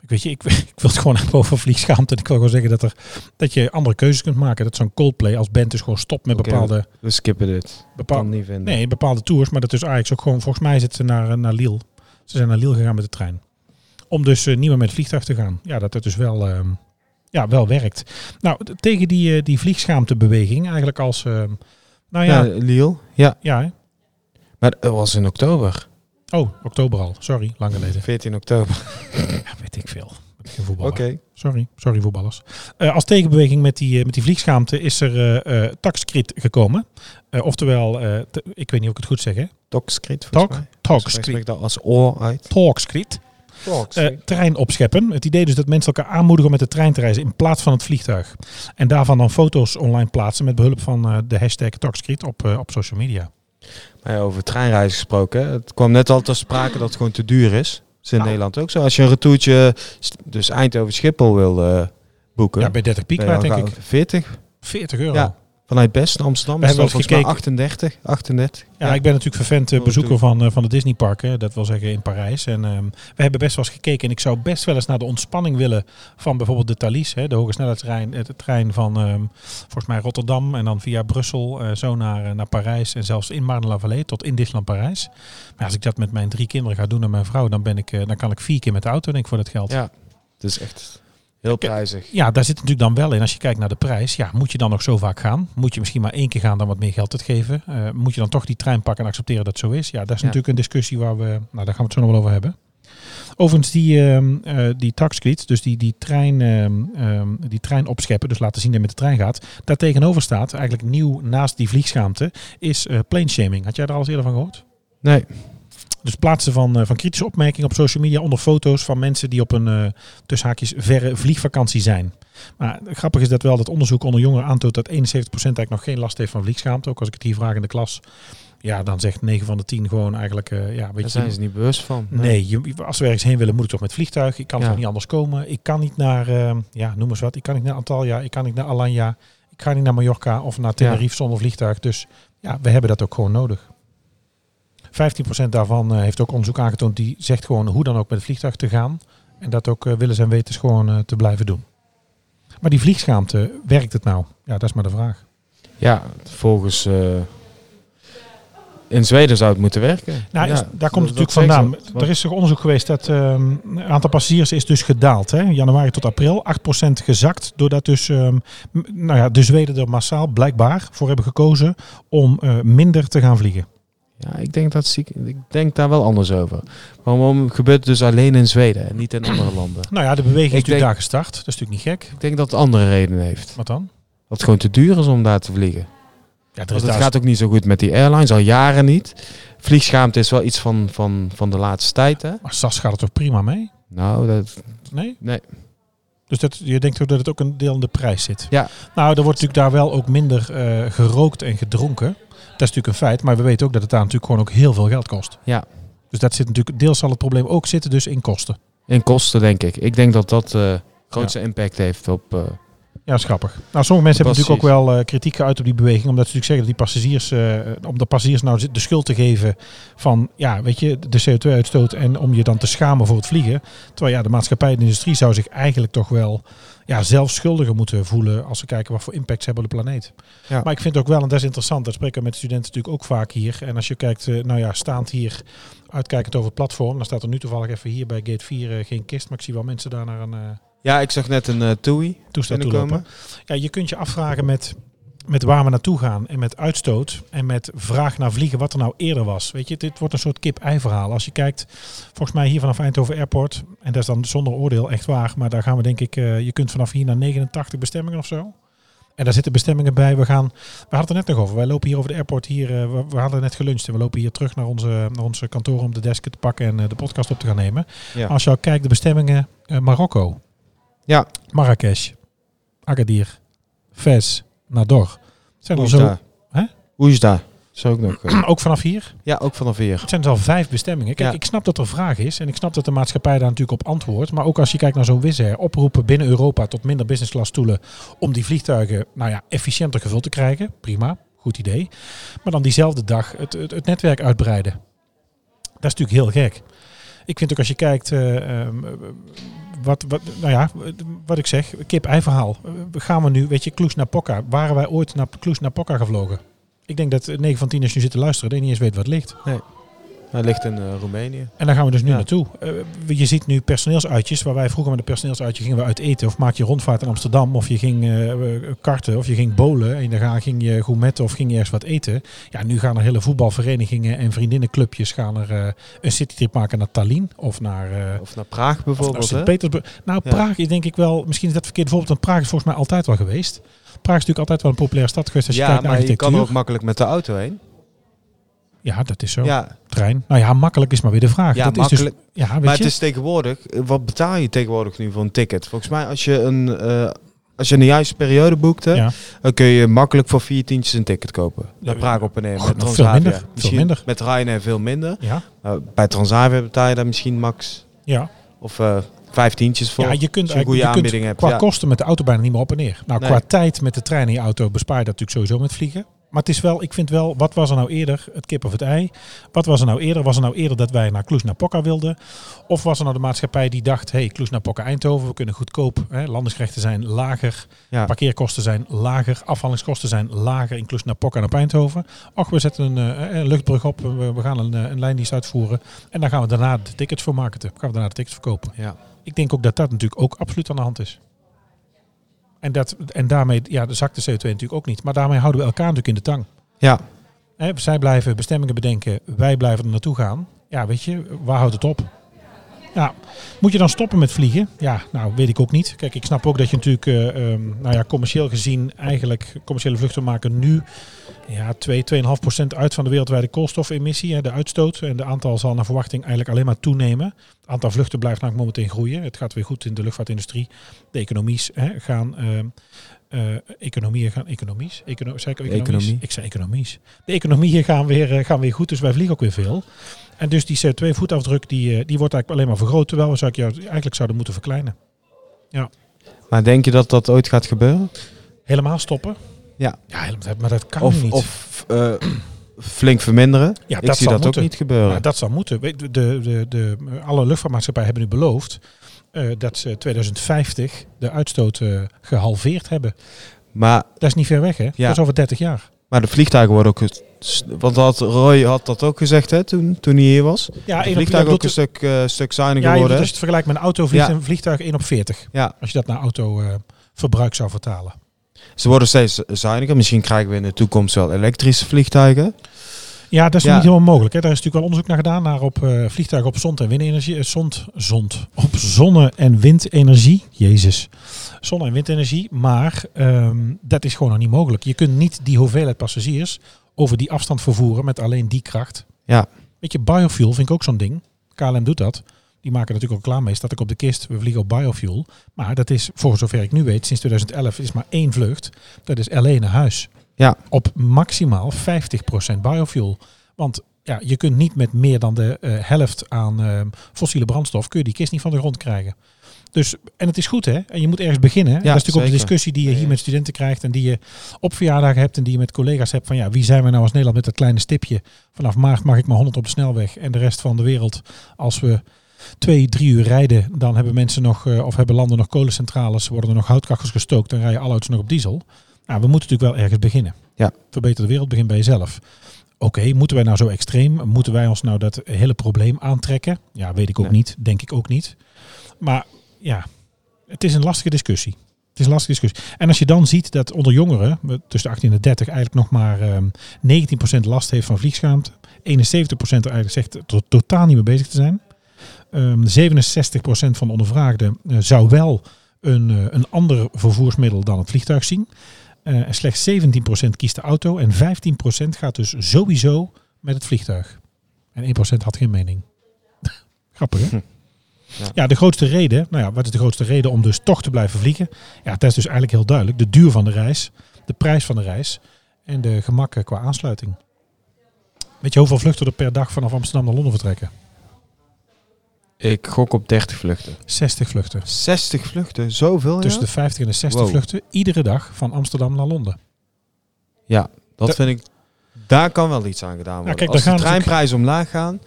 B: Ik weet je, ik, ik wil het gewoon hebben over vliegschaamte. En ik wil gewoon zeggen dat, er, dat je andere keuzes kunt maken. Dat zo'n Coldplay als band dus gewoon stopt met bepaalde,
C: We skippen dit.
B: Bepaalde,
C: het niet vinden.
B: nee, bepaalde tours. Maar dat is Ajax ook gewoon, volgens mij zitten ze naar, naar Lille. Ze zijn naar Lille gegaan met de trein. Om dus eh, niet meer met het vliegtuig te gaan. Ja, dat het dus wel, ehm, ja, wel werkt. Nou, tegen die, eh, die vliegschaamtebeweging eigenlijk als... ehm, nou ja,
C: Ja, Lille. Ja,
B: ja hè?
C: maar dat was in oktober.
B: Oh, oktober al. Sorry, lang geleden.
C: 14 oktober.
B: Ja, weet ik veel.
C: Oké.
B: Sorry, sorry voetballers. Eh, als tegenbeweging met die, eh, met die vliegschaamte is er taxcrit gekomen. Oftewel, te- ik weet niet of ik het goed zeg hè. Talk,
C: dat als oor uit.
B: Talkscrit. Eh, trein opscheppen. Het idee dus dat mensen elkaar aanmoedigen om met de trein te reizen in plaats van het vliegtuig. En daarvan dan foto's online plaatsen met behulp van de hashtag Talkscrit op, op social media.
C: Ja, over treinreizen gesproken. hè. Het kwam net al ter sprake dat het gewoon te duur is. Dat is in. Nederland ook zo. Als je een retourtje, dus Eindhoven Schiphol wil eh, boeken.
B: Ja, bij 30 piek denk ik.
C: 40.
B: 40 euro.
C: Ja. Vanuit Best Amsterdam
B: We
C: is
B: hebben wel
C: mij 38. 38.
B: Ja, ik ben natuurlijk vervent eh,
C: Oh,
B: bezoeker van, eh, van de Disneyparken. Dat wil zeggen in Parijs. En ehm, we hebben best wel eens gekeken. En ik zou best wel eens naar de ontspanning willen van bijvoorbeeld de Thalys. Hè, de hoge snelheidstrein. eh, De trein van ehm, volgens mij Rotterdam. En dan via Brussel eh, zo naar, naar Parijs. En zelfs in Marne-la-Vallée tot in Disneyland Parijs. Maar als ik dat met mijn drie kinderen ga doen en mijn vrouw. Dan, ben ik, dan kan ik vier keer met de auto denk ik voor dat geld.
C: Ja. Het is echt heel prijzig.
B: Ja, daar zit natuurlijk dan wel in. Als je kijkt naar de prijs, ja, moet je dan nog zo vaak gaan? Moet je misschien maar één keer gaan dan wat meer geld te geven? Eh, moet je dan toch die trein pakken en accepteren dat het zo is? Ja, dat is
C: Ja.
B: natuurlijk een discussie waar we, nou, daar gaan we het zo nog wel over hebben. Overigens, die, eh die taxcrit, dus die, die, trein, ehm, ehm, die trein opscheppen, dus laten zien dat je met de trein gaat. Daar tegenover staat, eigenlijk nieuw naast die vliegschaamte, is eh plane shaming. Had jij daar al eens eerder van gehoord?
C: Nee.
B: Dus plaatsen van, eh, van kritische opmerkingen op social media onder foto's van mensen die op een eh tussen haakjes verre vliegvakantie zijn. Maar grappig is dat wel dat onderzoek onder jongeren aantoont dat 71% eigenlijk nog geen last heeft van vliegschaamte. Ook als ik het hier vraag in de klas, ja, dan zegt 9 van de 10 gewoon eigenlijk, eh, ja, weet
C: Daar
B: je,
C: zijn ze niet bewust van.
B: Nee, je, als we ergens heen willen, moet ik toch met vliegtuig. Ik kan
C: Ja.
B: toch niet anders komen. Ik kan niet naar, eh, ja, noem eens wat. Ik kan niet naar Antalya. Ik kan niet naar Alanya. Ik ga niet naar Mallorca of naar Tenerife zonder vliegtuig. Dus ja, we hebben dat ook gewoon nodig. 15% daarvan eh, heeft ook onderzoek aangetoond. Die zegt gewoon hoe dan ook met het vliegtuig te gaan. En dat ook eh, willens en wetens gewoon eh, te blijven doen. Maar die vliegschaamte, werkt het nou? Ja, dat is maar de vraag.
C: Ja, volgens... in Zweden zou het moeten werken.
B: Nou,
C: ja,
B: is- daar komt het natuurlijk vandaan. Er is toch onderzoek geweest dat ehm, het aantal passagiers is dus gedaald. Hè? Januari tot april. 8% gezakt. Doordat dus, ehm, nou ja, de Zweden er massaal blijkbaar voor hebben gekozen om minder te gaan vliegen.
C: Ja, ik denk, dat, ik ik denk daar wel anders over. Waarom gebeurt het dus alleen in Zweden en niet in andere landen?
B: Nou ja, de beweging is
C: Ik
B: natuurlijk
C: denk-
B: daar gestart. Dat is natuurlijk niet gek.
C: Ik denk dat het andere redenen heeft.
B: Wat dan?
C: Dat het gewoon te duur is om daar te vliegen.
B: Ja, er is
C: het gaat ook niet zo goed met die airlines, al jaren niet. Vliegschaamte is wel iets van, van, van de laatste tijd, hè?
B: Maar SAS gaat het toch prima mee?
C: Nou, dat,
B: Nee?
C: nee.
B: Dus dat, je denkt ook dat het ook een deel in de prijs zit?
C: Ja.
B: Nou, er wordt natuurlijk daar wel ook minder eh, gerookt en gedronken. Dat is natuurlijk een feit. Maar we weten ook dat het daar natuurlijk gewoon ook heel veel geld kost.
C: Ja.
B: Dus dat zit natuurlijk, deels zal het probleem ook zitten dus in kosten.
C: In kosten, denk ik. Ik denk dat dat eh grootste impact heeft op... eh,
B: Ja, is grappig. Nou, sommige mensen hebben natuurlijk ook wel eh, kritiek geuit op die beweging. Omdat ze natuurlijk zeggen dat die passagiers, om de passagiers nou de schuld te geven van, ja, weet je, de CO2-uitstoot en om je dan te schamen voor het vliegen. Terwijl ja, de maatschappij en de industrie zou zich eigenlijk toch wel ja, zelf schuldiger moeten voelen als ze kijken wat voor impact ze hebben op de planeet.
C: Ja.
B: Maar ik vind het ook wel, en dat is interessant, dat spreken we met studenten natuurlijk ook vaak hier. En als je kijkt, eh, nou ja, staand hier, uitkijkend over het platform, dan staat er nu toevallig even hier bij Gate 4 eh, geen kist, maar ik zie wel mensen daar naar een eh,
C: Ja, ik zag net een eh TUI
B: toestel toe
C: binnenkomen.
B: lopen. Ja, je kunt je afvragen met, met waar we naartoe gaan en met uitstoot en met vraag naar vliegen wat er nou eerder was. Weet je, dit wordt een soort kip-ei verhaal. Als je kijkt, volgens mij hier vanaf Eindhoven Airport, en dat is dan zonder oordeel echt waar, maar daar gaan we denk ik, eh, je kunt vanaf hier naar 89 bestemmingen of zo. En daar zitten bestemmingen bij. We gaan, we hadden het er net nog over. Wij lopen hier over de airport hier. eh, we, we hadden net geluncht en we lopen hier terug naar onze, naar onze kantoor om de desk te pakken en eh, de podcast op te gaan nemen.
C: Ja.
B: Als je al kijkt, de bestemmingen Marokko,
C: Ja,
B: Marrakesh, Agadir, Fez, Nador. Het zijn er zo, Hè?
C: Is ook nog. eh,
B: ook vanaf hier.
C: ja, ook vanaf hier.
B: Het zijn dus al vijf bestemmingen. Kijk,
C: Ja.
B: ik snap dat er vraag is en ik snap dat de maatschappij daar natuurlijk op antwoordt. Maar ook als je kijkt naar zo'n Wizz oproepen binnen Europa tot minder business class stoelen om die vliegtuigen nou ja, efficiënter gevuld te krijgen. Prima, goed idee. Maar dan diezelfde dag het, het, het netwerk uitbreiden. Dat is natuurlijk heel gek. Ik vind ook als je kijkt, eh, ehm, wat, wat, nou ja, wat ik zeg, kip-ei verhaal. Eh, gaan we nu, weet je, Cluj-Napoca. Waren wij ooit naar Cluj-Napoca gevlogen? Ik denk dat 9 van 10 als je nu zit te luisteren, dat niet eens weet wat ligt.
C: Hij ligt in eh, Roemenië.
B: En daar gaan we dus nu
C: Ja.
B: naartoe. Eh, je ziet nu personeelsuitjes, waar wij vroeger met een personeelsuitje gingen we uit eten. Of maak je rondvaart in Amsterdam, of je ging eh, karten, of je ging bowlen. En dan ga- ging je gourmetten of ging je ergens wat eten. Ja, nu gaan er hele voetbalverenigingen en vriendinnenclubjes gaan er eh, een citytrip maken naar Tallinn. Of naar, eh
C: Of naar Praag
B: of naar
C: bijvoorbeeld.
B: Sint-Petersburg. Nou,
C: Ja.
B: Praag is denk ik wel, misschien is dat verkeerd voorbeeld, want Praag is volgens mij altijd wel geweest. Praag is natuurlijk altijd wel een populaire stad geweest als je
C: Ja,
B: kijkt naar
C: maar je kan er ook makkelijk met de auto heen.
B: Ja, dat is zo.
C: Ja,
B: Trein. Nou ja, makkelijk is maar weer de vraag.
C: ja
B: dat
C: makkelijk.
B: Is dus, ja, weet
C: maar
B: je?
C: het is tegenwoordig, wat betaal je tegenwoordig nu voor een ticket? Volgens mij als je een, eh, als je een juiste periode boekt, hè,
B: ja.
C: dan kun je makkelijk voor vier tientjes een ticket kopen. Naar
B: Ja,
C: Praag op en neer.
B: oh,
C: Met
B: veel
C: Transavia.
B: minder, veel
C: Misschien
B: minder.
C: Met Ryanair veel minder.
B: Ja,
C: bij Transavia betaal je daar misschien max
B: ja.
C: of eh vijf tientjes voor.
B: ja, je kunt,
C: een goede
B: je kunt
C: aanbieding hebt.
B: qua
C: ja.
B: kosten met de auto bijna niet meer op en neer. Nou,
C: Nee.
B: qua tijd met de trein in je auto bespaar je dat natuurlijk sowieso met vliegen. Maar het is wel, ik vind wel, wat was er nou eerder, het kip of het ei? Wat was er nou eerder? Was er nou eerder dat wij naar Cluj-Napoca wilden? Of was er nou de maatschappij die dacht, hey, Cluj-Napoca Eindhoven, we kunnen goedkoop, hè, landingsrechten zijn lager,
C: Ja.
B: parkeerkosten zijn lager, afhandelingskosten zijn lager in Cluj-Napoca en op Eindhoven. Och, we zetten een, eh, een luchtbrug op, we, we gaan een, eh, een lijndienst uitvoeren en dan gaan we daarna de tickets voor marketen. Gaan we daarna de tickets verkopen.
C: Ja.
B: Ik denk ook dat dat natuurlijk ook absoluut aan de hand is. En, dat, en daarmee, ja, de zakt de CO2 natuurlijk ook niet. Maar daarmee houden we elkaar natuurlijk in de tang.
C: ja,
B: Hè, zij blijven bestemmingen bedenken, wij blijven er naartoe gaan. Ja, weet je, waar houdt het op? Ja, moet je dan stoppen met vliegen? Ja, nou weet ik ook niet. Kijk, ik snap ook dat je natuurlijk, eh, ehm, nou ja, commercieel gezien eigenlijk commerciële vluchten maken nu ja, 2, 2,5 procent uit van de wereldwijde koolstofemissie, hè, de uitstoot. En de aantal zal naar verwachting eigenlijk alleen maar toenemen. Het aantal vluchten blijft namelijk momenteel groeien. Het gaat weer goed in de luchtvaartindustrie. De economies hè, gaan... ehm, eh, economieën gaan economies. Econo zei ik economies?
C: Economie.
B: Ik zei economies. De economieën gaan weer, eh, gaan weer goed, dus wij vliegen ook weer veel. En dus die CO2-voetafdruk die, eh, die wordt eigenlijk alleen maar vergroot, terwijl we zou ik jou eigenlijk zouden moeten verkleinen.
C: Maar denk je dat dat ooit gaat gebeuren?
B: Helemaal stoppen?
C: Ja.
B: Ja, helemaal- maar dat kan
C: Of,
B: niet.
C: of eh, flink verminderen?
B: ja,
C: ik
B: dat
C: zie
B: zal
C: dat
B: moeten.
C: ook niet gebeuren.
B: Ja, dat zal moeten. De, de, de, alle luchtvaartmaatschappijen hebben nu beloofd eh, dat ze 2050 de uitstoot eh, gehalveerd hebben.
C: Maar,
B: Dat is niet ver weg, hè? Dat is over 30 jaar.
C: Maar de vliegtuigen worden ook... Want had Roy had dat ook gezegd hè, toen, toen hij hier was.
B: Ja,
C: de vliegtuigen
B: ja,
C: ook een stuk, eh, stuk zuiniger
B: Ja,
C: worden.
B: doet, als
C: hè?
B: je het vergelijkt met een auto, vliegt
C: Ja.
B: een vliegtuig 1 op 40.
C: Ja,
B: Als je dat naar autoverbruik zou vertalen.
C: ze worden steeds zuiniger. Misschien krijgen we in de toekomst wel elektrische vliegtuigen.
B: Ja, dat is
C: Ja.
B: niet helemaal mogelijk. Hè. Daar is natuurlijk wel onderzoek naar gedaan naar op eh, vliegtuigen op zon- en windenergie. eh, zond, zond, op zonne- en windenergie. Jezus. Zonne- en windenergie. Maar ehm, dat is gewoon nog niet mogelijk. Je kunt niet die hoeveelheid passagiers over die afstand vervoeren met alleen die kracht.
C: Ja.
B: Weet je, biofuel vind ik ook zo'n ding. KLM doet dat. Die maken natuurlijk ook klaar mee. Staat ook op de kist. We vliegen op biofuel. Maar dat is, voor zover ik nu weet, sinds 2011 is maar één vlucht. Dat is LA naar huis.
C: Ja.
B: Op maximaal 50% biofuel. Want ja, je kunt niet met meer dan de eh, helft aan eh, fossiele brandstof, kun je die kist niet van de grond krijgen. Dus, en het is goed hè, en je moet ergens beginnen. En dat is natuurlijk ook discussie die je
C: Ja,
B: hier
C: ja.
B: met studenten krijgt en die je op verjaardagen hebt en die je met collega's hebt van ja, wie zijn we nou als Nederland met dat kleine stipje? Vanaf maart mag ik maar 100 op de snelweg en de rest van de wereld, als we twee, drie uur rijden, dan hebben mensen nog, eh, of hebben landen nog kolencentrales, worden er nog houtkachels gestookt, dan rijden alle auto's nog op diesel. Nou, we moeten natuurlijk wel ergens beginnen.
C: Ja.
B: Verbeter de wereld, begin bij jezelf. Oké, moeten wij nou zo extreem? Moeten wij ons nou dat hele probleem aantrekken? Ja, weet ik ook
C: Nee.
B: niet. Denk ik ook niet. Maar ja, het is een lastige discussie. Het is een lastige discussie. En als je dan ziet dat onder jongeren, tussen de 18 en de 30, eigenlijk nog maar ehm 19% last heeft van vliegschaamte. 71% er eigenlijk zegt er to- totaal niet mee bezig te zijn. Ehm 67% van de ondervraagden eh, zou wel een, eh, een ander vervoersmiddel dan het vliegtuig zien. Eh, en slechts 17% kiest de auto en 15% gaat dus sowieso met het vliegtuig. En 1% had geen mening. Grappig hè?
C: Hm.
B: Ja.
C: Ja.
B: de grootste reden, nou ja, wat is de grootste reden om dus toch te blijven vliegen? Ja, dat is dus eigenlijk heel duidelijk. De duur van de reis, de prijs van de reis en de gemakken qua aansluiting. Weet je hoeveel vluchten er per dag vanaf Amsterdam naar Londen vertrekken?
C: Ik gok op 30 vluchten.
B: 60 vluchten.
C: 60 vluchten, zoveel
B: Tussen
C: ja?
B: de 50 en de 60
C: Wow.
B: vluchten iedere dag van Amsterdam naar Londen.
C: Ja, dat
B: De-
C: vind ik... Daar kan wel iets aan gedaan worden.
B: kijk,
C: Als de treinprijzen omlaag gaan...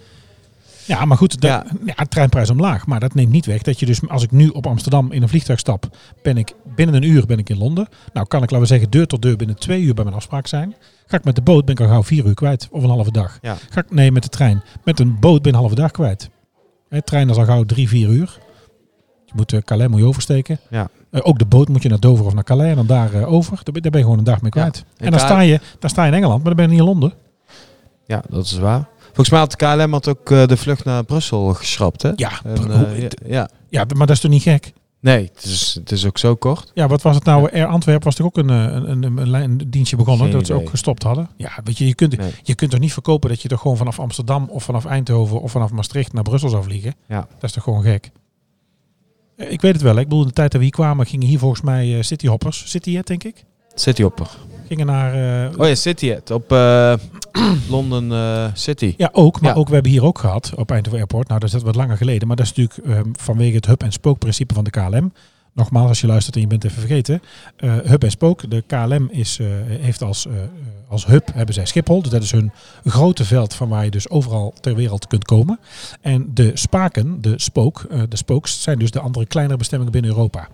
B: Ja, maar goed, de, ja.
C: Ja.
B: treinprijs omlaag. Maar dat neemt niet weg dat je dus, als ik nu op Amsterdam in een vliegtuig stap, ben ik binnen een uur ben ik in Londen. Nou kan ik, laten we zeggen, deur tot deur binnen twee uur bij mijn afspraak zijn. Ga ik met de boot, ben ik al gauw vier uur kwijt. Of een halve dag.
C: Ja.
B: Ga ik, nee, met de trein. Met een boot ben ik een halve dag kwijt. De trein is al gauw drie, vier uur. Je moet uh, Calais moet je oversteken.
C: Ja.
B: Eh, ook de boot moet je naar Dover of naar Calais en dan daar eh, over. Daar ben, daar ben je gewoon een dag mee
C: Ja.
B: kwijt.
C: En
B: En dan sta, je, dan sta je in Engeland, maar dan ben je niet in Londen.
C: Ja, dat is waar. Volgens mij had KLM had ook eh, de vlucht naar Brussel geschrapt, hè?
B: Ja,
C: En,
B: hoe-
C: eh, ja, ja.
B: ja, maar dat is toch niet gek?
C: Nee, het is, het is ook zo kort.
B: Ja, wat was het nou? Air Antwerp was toch ook een, eh, een, een, een, dienstje begonnen
C: Geen
B: dat ze
C: idee.
B: ook gestopt hadden. Ja, weet je, je kunt,
C: Nee.
B: je kunt toch niet verkopen dat je toch gewoon vanaf Amsterdam of vanaf Eindhoven of vanaf Maastricht naar Brussel zou vliegen.
C: Ja.
B: Dat is toch gewoon gek. Eh, Ik weet het wel. Ik bedoel, in de tijd dat we hier kwamen gingen hier volgens mij eh, cityhoppers, Cityjet denk ik,
C: City Hopper.
B: Gingen naar... eh,
C: Oh ja, op eh London eh, City.
B: Ja, ook. Maar
C: Ja.
B: ook, we hebben hier ook gehad op Eindhoven Airport. Nou, dat is dat wat langer geleden. Maar dat is natuurlijk ehm, vanwege het hub- en spookprincipe van de KLM. Nogmaals, als je luistert en je bent even vergeten. eh, hub en spook. De KLM is, eh, heeft als, eh, als hub hebben zij Schiphol. Dus dat is hun grote veld van waar je dus overal ter wereld kunt komen. En de spaken, de spook, de spokes, zijn dus de andere kleinere bestemmingen binnen Europa.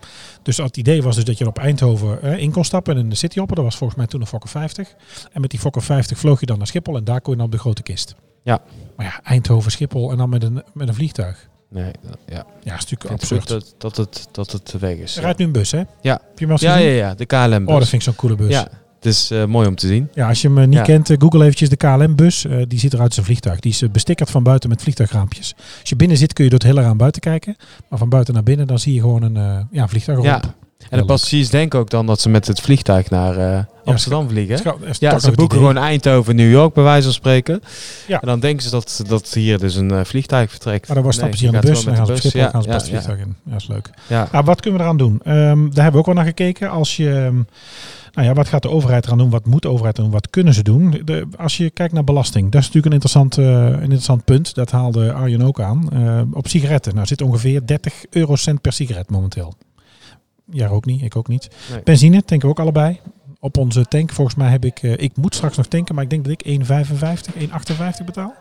B: Dus het idee was dus dat je op Eindhoven in kon stappen in de Cityhopper. Dat was volgens mij toen een Fokker 50. En met die Fokker 50 vloog je dan naar Schiphol en daar kon je dan op de grote kist.
C: Ja.
B: Maar ja, Eindhoven, Schiphol en dan met een, met een vliegtuig.
C: Nee, dat- ja.
B: Ja, is natuurlijk absurd.
C: dat, dat, het, dat het weg is.
B: Er rijdt nu een bus, hè?
C: Ja.
B: Heb je hem
C: Ja, ja, ja, de KLM.
B: Oh, dat vind ik zo'n coole bus.
C: Ja,
B: Ja.
C: het is eh, mooi om te zien.
B: als je hem eh, niet
C: Ja.
B: kent, eh, google eventjes de KLM-bus. Die ziet eruit als een vliegtuig. Die is bestikkerd van buiten met vliegtuigraampjes. Als je binnen zit kun je door het hele raam buiten kijken. Maar van buiten naar binnen, dan zie je gewoon een ja, vliegtuig
C: Ja. En de passagiers denken ook dan dat ze met het vliegtuig naar eh, Amsterdam vliegen. Ja, ze boeken gewoon Eindhoven, New York bij wijze van spreken.
B: Ja.
C: En dan denken ze dat, dat hier dus een eh, vliegtuig vertrekt.
B: Maar dan was
C: Nee,
B: stappen ze hier
C: gaat
B: bus en gaan ze Schiphol gaan ze het
C: Ja,
B: vliegtuig in. Ja, dat is leuk.
C: Ja,
B: Nou, wat kunnen we eraan doen? Ehm, daar hebben we ook wel naar gekeken. Als je, ehm, nou ja, wat gaat de overheid eraan doen? Wat moet de overheid doen? Wat kunnen ze doen? De, als je kijkt naar belasting, dat is natuurlijk een interessant, een interessant punt. Dat haalde Arjen ook aan. Eh, op sigaretten. Nou zit ongeveer 30 eurocent per sigaret momenteel. Ja, ook niet. Ik ook niet.
C: Nee.
B: Benzine tanken we ook allebei. Op onze tank, volgens mij heb ik, eh, ik moet straks nog tanken, maar ik denk dat ik 1,55, 1,58 betaal.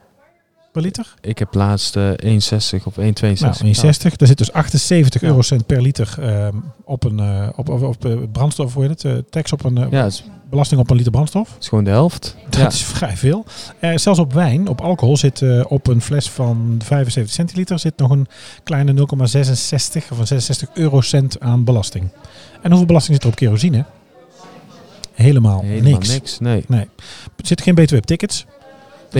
B: Per liter?
C: Ik heb laatst eh, 1,60 of 1,62.
B: Nou, 1,60. Daar zit dus 78
C: Ja.
B: eurocent per liter ehm, op een eh, op, op, op, eh, brandstof, hoe heet het? eh, tax op een eh,
C: Ja, is,
B: belasting op een liter brandstof.
C: is gewoon de helft.
B: Dat
C: Ja.
B: is vrij veel. Eh, zelfs op wijn, op alcohol, zit eh, op een fles van 75 centiliter zit nog een kleine 0,66 of een 66 eurocent aan belasting. En hoeveel belasting zit er op kerosine? Helemaal,
C: Helemaal
B: niks.
C: niks. Nee.
B: Er zit geen BTW op tickets.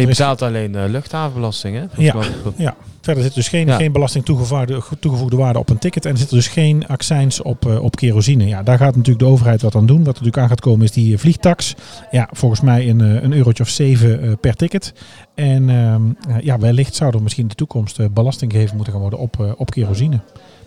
C: Je betaalt alleen de luchthavenbelasting, hè?
B: Ja.
C: wel-
B: Verder zit dus geen,
C: Ja.
B: geen belasting toegevoegde, toegevoegde waarde op een ticket. En er zit dus geen accijns op, eh, op kerosine. Ja, daar gaat natuurlijk de overheid wat aan doen. Wat er natuurlijk aan gaat komen is die eh, vliegtax. Ja, volgens mij een, een eurotje of zeven per ticket. En ehm, eh, ja, wellicht zou er misschien in de toekomst belasting gegeven moeten gaan worden op, op kerosine.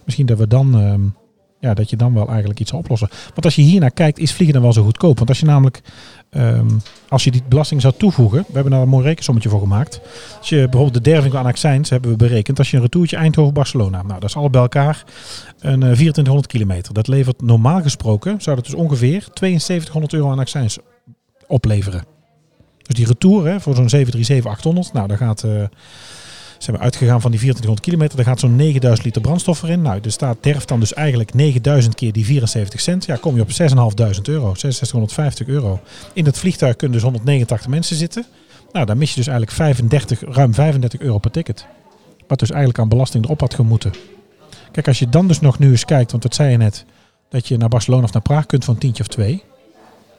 B: Misschien dat we dan... ja, dat je dan wel eigenlijk iets zal oplossen. Want als je hier naar kijkt, is vliegen dan wel zo goedkoop. Want als je namelijk, ehm, als je die belasting zou toevoegen, we hebben daar een mooi rekensommetje voor gemaakt. Als je bijvoorbeeld de derving aan accijns hebben we berekend. Als je een retourtje Eindhoven-Barcelona, nou dat is al bij elkaar een eh, 2400 kilometer. Dat levert normaal gesproken, zou dat dus ongeveer 7200 euro aan accijns opleveren. Dus die retour hè, voor zo'n 737-800, nou daar gaat... eh zijn we uitgegaan van die 2400 kilometer. Daar gaat zo'n 9000 liter brandstof erin. Nou, er staat derf dan dus eigenlijk 9000 keer die 74 cent. Ja, kom je op 6500 euro. 6650 euro. In dat vliegtuig kunnen dus 189 mensen zitten. Nou, dan mis je dus eigenlijk 35, ruim 35 euro per ticket. Wat dus eigenlijk aan belasting erop had gemoeten. Kijk, als je dan dus nog nu eens kijkt, want dat zei je net, dat je naar Barcelona of naar Praag kunt van een tientje of twee.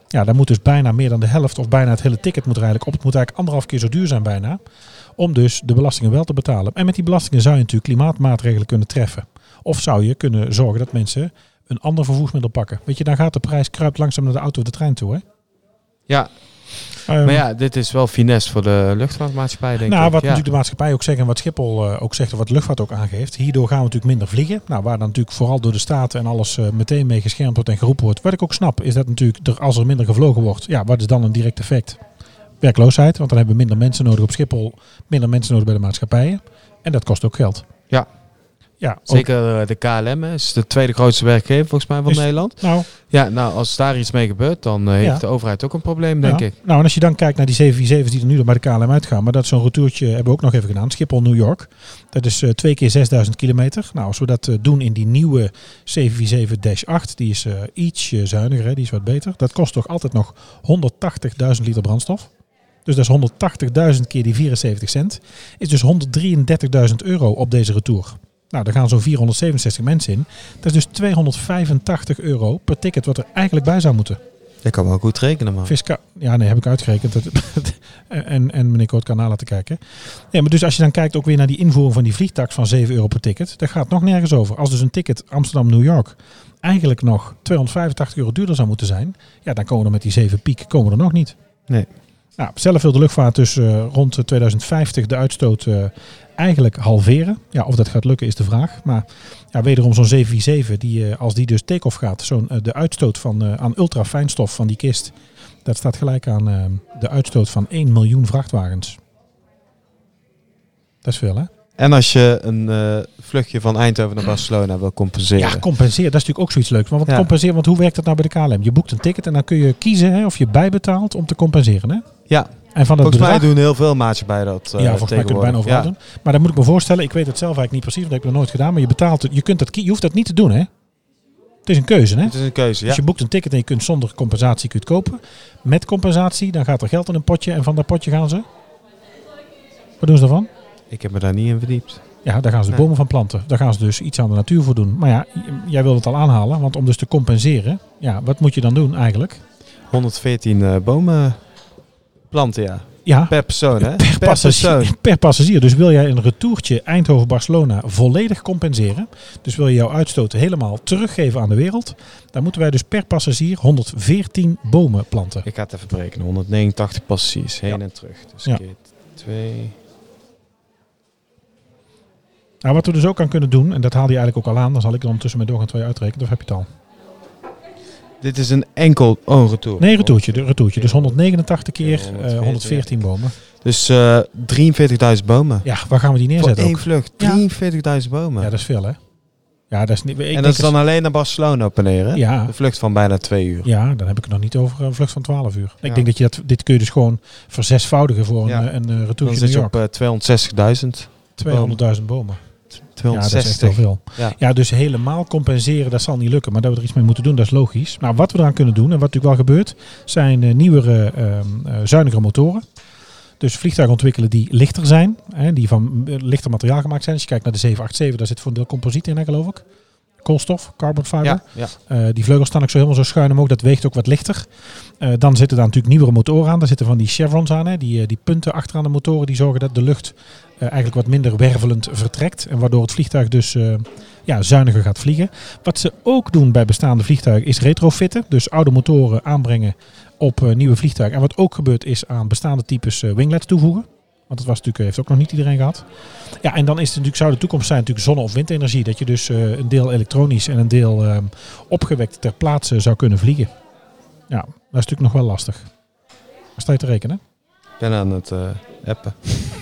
B: Ja, dan moet dus bijna meer dan de helft of bijna het hele ticket moet er eigenlijk op. Het moet eigenlijk anderhalf keer zo duur zijn bijna. Om dus de belastingen wel te betalen. En met die belastingen zou je natuurlijk klimaatmaatregelen kunnen treffen. Of zou je kunnen zorgen dat mensen een ander vervoersmiddel pakken. Weet je, dan gaat de prijs kruipt langzaam naar de auto of de trein toe. Hè?
C: Ja,
B: Ehm,
C: maar ja, dit is wel finesse voor de luchtvaartmaatschappij, denk
B: nou,
C: ik.
B: wat
C: ja.
B: natuurlijk de maatschappij ook zegt en wat Schiphol eh, ook zegt en wat de luchtvaart ook aangeeft. Hierdoor gaan we natuurlijk minder vliegen. Nou, waar dan natuurlijk vooral door de staten en alles eh, meteen mee geschermd wordt en geroepen wordt. Wat ik ook snap, is dat natuurlijk er, als er minder gevlogen wordt, ja, wat is dan een direct effect? Werkloosheid, want dan hebben we minder mensen nodig op Schiphol, minder mensen nodig bij de maatschappijen. En dat kost ook geld.
C: Ja.
B: Ja, ook-
C: Zeker eh, de KLM is de tweede grootste werkgever volgens mij van
B: Is-
C: Nederland.
B: Nou,
C: Ja, nou, als daar iets mee gebeurt, dan eh,
B: Ja.
C: heeft de overheid ook een probleem, denk
B: ja.
C: ik.
B: Nou, en als je dan kijkt naar die 747's die er nu nog bij de KLM uitgaan, maar dat is zo'n retourtje hebben we ook nog even gedaan. Schiphol New York. Dat is eh, twee keer 6000 kilometer. Nou, als we dat eh, doen in die nieuwe 747-8, die is eh, ietsje zuiniger, hè, die is wat beter. Dat kost toch altijd nog 180.000 liter brandstof. Dus dat is 180.000 keer die 74 cent. Is dus 133.000 euro op deze retour. Nou, daar gaan zo'n 467 mensen in. Dat is dus 285 euro per ticket wat er eigenlijk bij zou moeten.
C: Dat kan wel goed rekenen, man.
B: Fisca ja, nee, heb ik uitgerekend. En, en meneer Koot kan na laten kijken. Ja, maar dus als je dan kijkt ook weer naar die invoering van die vliegtax van 7 euro per ticket. Dat gaat nog nergens over. Als dus een ticket Amsterdam-New York eigenlijk nog 285 euro duurder zou moeten zijn. Ja, dan komen we er met die 7 piek komen we er nog niet.
C: Nee.
B: Nou, zelf wil de luchtvaart dus eh, rond 2050 de uitstoot eh, eigenlijk halveren. Ja, of dat gaat lukken is de vraag. Maar ja, wederom zo'n 747, die, eh, als die dus take-off gaat, zo'n, de uitstoot van, aan ultrafijnstof van die kist, dat staat gelijk aan de uitstoot van 1 miljoen vrachtwagens. Dat is veel, hè?
C: En als je een eh, vluchtje van Eindhoven naar Barcelona wil compenseren.
B: Ja, compenseren, dat is natuurlijk ook zoiets leuks. Maar wat
C: Ja.
B: compenseren, want hoe werkt dat nou bij de KLM? Je boekt een ticket en dan kun je kiezen hè, of je bijbetaalt om te compenseren. Hè?
C: Ja,
B: En van dat
C: volgens mij doen heel veel maatschappijen dat eh
B: ja, volgens mij kun je het bijna overal doen. Maar dan moet ik me voorstellen, ik weet het zelf eigenlijk niet precies, want dat heb ik nog nooit gedaan. Maar je betaalt het, je, kunt dat, je hoeft dat niet te doen, hè? Het is een keuze, hè?
C: Het is een keuze, ja.
B: Dus je boekt een ticket en je kunt zonder compensatie kunt kopen. Met compensatie, dan gaat er geld in een potje en van dat potje gaan ze. Wat doen ze daarvan?
C: Ik heb me daar niet in verdiept.
B: Ja, daar gaan ze de
C: Nee.
B: bomen van planten. Daar gaan ze dus iets aan de natuur voor doen. Maar ja, jij wilde het al aanhalen, want om dus te compenseren, ja, wat moet je dan doen eigenlijk?
C: 114 eh, bomen planten, ja.
B: Ja,
C: Per persoon, hè?
B: per, passagier, per passagier. Dus wil jij een retourtje Eindhoven-Barcelona volledig compenseren, dus wil je jouw uitstoot helemaal teruggeven aan de wereld, dan moeten wij dus per passagier 114 bomen planten.
C: Ik ga het even berekenen. 189 passagiers heen
B: Ja.
C: en terug. Dus
B: Ja.
C: keer 2.
B: Nou, wat we dus ook aan kunnen doen, en dat haalde je eigenlijk ook al aan, dan zal ik er ondertussen met doorgaan twee uitrekenen, of heb je het al?
C: Dit is een enkel oh, een retour.
B: Nee, retourtje, de retourtje. Dus 189 keer
C: Ja,
B: eh,
C: 114,
B: 114 bomen.
C: Dus eh 43.000 bomen.
B: Ja, waar gaan we die
C: Voor
B: neerzetten
C: één
B: ook?
C: vlucht.
B: Ja.
C: 43.000 bomen.
B: Ja, dat is veel hè? Ja, dat is niet...
C: En dat is dan alleen naar Barcelona op en neer, hè?
B: Ja.
C: De vlucht van bijna twee uur.
B: Ja, dan heb ik het nog niet over een vlucht van 12 uur. Ik denk dat je dat, dit kun je dus gewoon verzesvoudigen voor een,
C: Ja.
B: eh, een, eh,
C: Dan
B: retourtje
C: zit
B: New
C: je op eh, 260.000.
B: 200.000 bomen. Ja, dat is echt
C: 260.
B: heel veel.
C: Ja.
B: Ja, dus helemaal compenseren, dat zal niet lukken. Maar dat we er iets mee moeten doen, dat is logisch. Nou, wat we eraan kunnen doen, en wat natuurlijk wel gebeurt, zijn eh, nieuwere, ehm, eh, zuinigere motoren. Dus vliegtuigen ontwikkelen die lichter zijn, hè, die van eh, lichter materiaal gemaakt zijn. Als je kijkt naar de 787, daar zit voor een deel composiet in, hè, geloof ik. Koolstof, carbon fiber.
C: Ja, ja.
B: Eh, die vleugels staan ook zo helemaal zo schuin omhoog. Dat weegt ook wat lichter. Eh, dan zitten daar natuurlijk nieuwere motoren aan. Daar zitten van die chevrons aan. Hè. Die, eh, die punten achteraan de motoren die zorgen dat de lucht eigenlijk wat minder wervelend vertrekt. En waardoor het vliegtuig dus ja, zuiniger gaat vliegen. Wat ze ook doen bij bestaande vliegtuigen is retrofitten. Dus oude motoren aanbrengen op nieuwe vliegtuigen. En wat ook gebeurt is aan bestaande types winglets toevoegen. Want dat was natuurlijk, heeft ook nog niet iedereen gehad. Ja, en dan is het natuurlijk, zou de toekomst zijn natuurlijk zonne- of windenergie. Dat je dus eh, een deel elektronisch en een deel eh, opgewekt ter plaatse zou kunnen vliegen. Ja, dat is natuurlijk nog wel lastig. Waar sta je te rekenen?
C: Ik ben aan het eh, appen.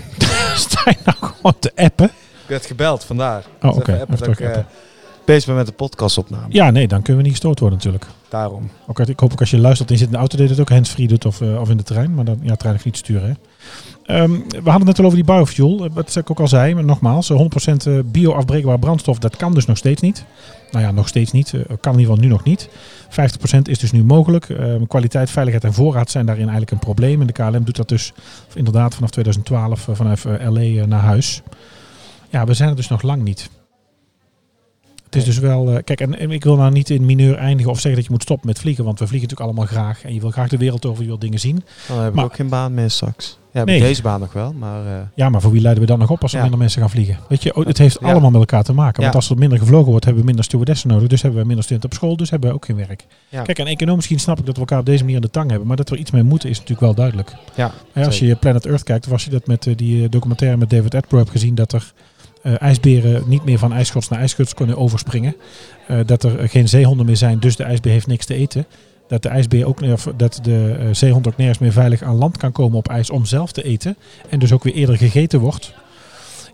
B: sta je nou gewoon te appen?
C: Ik werd gebeld, vandaar.
B: Oh, oké.
C: Even ik bezig met de podcastopname.
B: Ja, nee, dan kunnen we niet gestoord worden natuurlijk.
C: Daarom.
B: Ook, ik hoop ook als je luistert en zit in de auto, je het ook handsfree doet of, eh, of in de trein. Maar dan, ja, trein hoeft niet sturen. Hè. Ehm, we hadden het net al over die biofuel. Eh, Wat ik ook al zei, maar nogmaals, eh, 100% eh, bio-afbreekbaar brandstof, dat kan dus nog steeds niet. Nou ja, nog steeds niet. Kan in ieder geval nu nog niet. 50% is dus nu mogelijk. Ehm, kwaliteit, veiligheid en voorraad zijn daarin eigenlijk een probleem. En de KLM doet dat dus inderdaad vanaf 2012 eh, vanuit LA naar huis. Ja, we zijn er dus nog lang niet. Het is dus wel. eh, kijk, en, en ik wil nou niet in mineur eindigen of zeggen dat je moet stoppen met vliegen. Want we vliegen natuurlijk allemaal graag. En je wil graag de wereld over, je wil dingen zien.
C: Dan heb
B: Maar-
C: ik ook geen baan meer straks. Ja,
B: Nee.
C: deze baan nog wel, maar... eh,
B: Ja, maar voor wie leiden we dan nog op als er
C: Ja.
B: minder mensen gaan vliegen? Weet je, oh, het heeft
C: Ja.
B: allemaal met elkaar te maken. Want als er minder gevlogen wordt, hebben we minder stewardessen nodig. Dus hebben we minder studenten op school, dus hebben we ook geen werk. Kijk, en economisch misschien snap ik dat we elkaar op deze manier in de tang hebben. Maar dat we er iets mee moeten is natuurlijk wel duidelijk.
C: ja,
B: als je Planet Earth kijkt, als je dat met eh, die documentaire met David Attenborough hebt gezien, dat er eh, ijsberen niet meer van ijsschots naar ijsschots kunnen overspringen. Eh, dat er geen zeehonden meer zijn, dus de ijsbeer heeft niks te eten. Dat de ijsbeer ook, dat de eh, zeehond ook nergens meer veilig aan land kan komen op ijs om zelf te eten. En dus ook weer eerder gegeten wordt.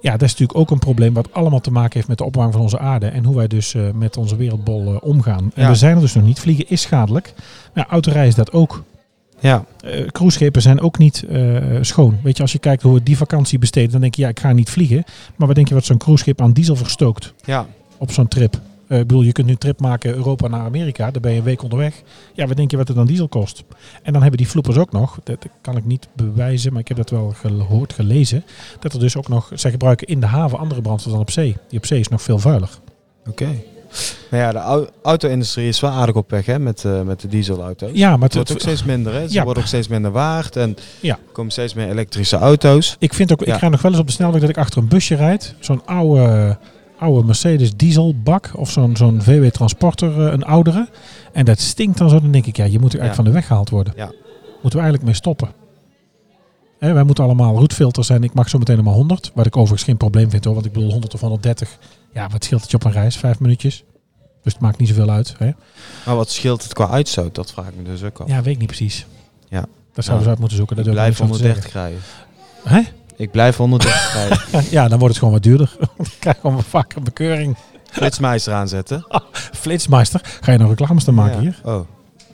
B: Ja, dat is natuurlijk ook een probleem wat allemaal te maken heeft met de opwarming van onze aarde. En hoe wij dus met onze wereldbol omgaan. En
C: Ja.
B: we zijn er dus nog niet. Vliegen is schadelijk. Nou, autorijden is dat ook.
C: Ja,
B: Eh cruiseschepen zijn ook niet eh, schoon. Weet je, als je kijkt hoe we die vakantie besteden, dan denk je, ja, ik ga niet vliegen. Maar wat denk je wat zo'n cruiseschip aan diesel verstookt
C: ja.
B: op zo'n trip? Eh, ik bedoel, je kunt nu een trip maken Europa naar Amerika, daar ben je een week onderweg. Ja, wat denk je wat het dan diesel kost? En dan hebben die floepers ook nog, dat dat kan ik niet bewijzen, maar ik heb dat wel gehoord, gelezen, dat er dus ook nog, zij gebruiken in de haven andere brandstof dan op zee. Die op zee is nog veel vuiler.
C: Oké. Nou ja, de au- auto-industrie is wel aardig op weg hè, met, eh, met de dieselauto's.
B: Ja, maar
C: Het wordt ook steeds minder, hè? Ze
B: Ja.
C: worden ook steeds minder waard. En
B: Ja.
C: er komen steeds meer elektrische auto's.
B: Ik vind ook, ik ga nog wel eens op de snelweg dat ik achter een busje rijd. Zo'n oude, oude Mercedes dieselbak of zo'n zo'n VW Transporter, eh, een oudere. En dat stinkt dan zo. Dan denk ik, ja, je moet er eigenlijk van de weg gehaald worden.
C: Ja.
B: Moeten we eigenlijk mee stoppen. Hè, wij moeten allemaal roetfilters zijn. Ik mag zo meteen maar 100. Wat ik overigens geen probleem vind hoor. Want ik bedoel 100 of 130. Ja, wat scheelt het je op een reis? Vijf minuutjes. Dus het maakt niet zoveel uit. Hè?
C: Maar wat scheelt het qua uitstoot? Dat vraag ik me dus ook af.
B: Ja, weet ik niet precies.
C: Ja.
B: Dat zouden
C: Ja.
B: uit moeten zoeken. Dat
C: ik blijf
B: niet zo te
C: 130 rijden.
B: Hè?
C: Ik blijf 130 rijden.
B: Ja, dan wordt het gewoon wat duurder. dan krijg je gewoon vaak een bekeuring.
C: Flitsmeister aanzetten.
B: Flitsmeister, ga je nog reclames te maken
C: ja.
B: hier?
C: Oh.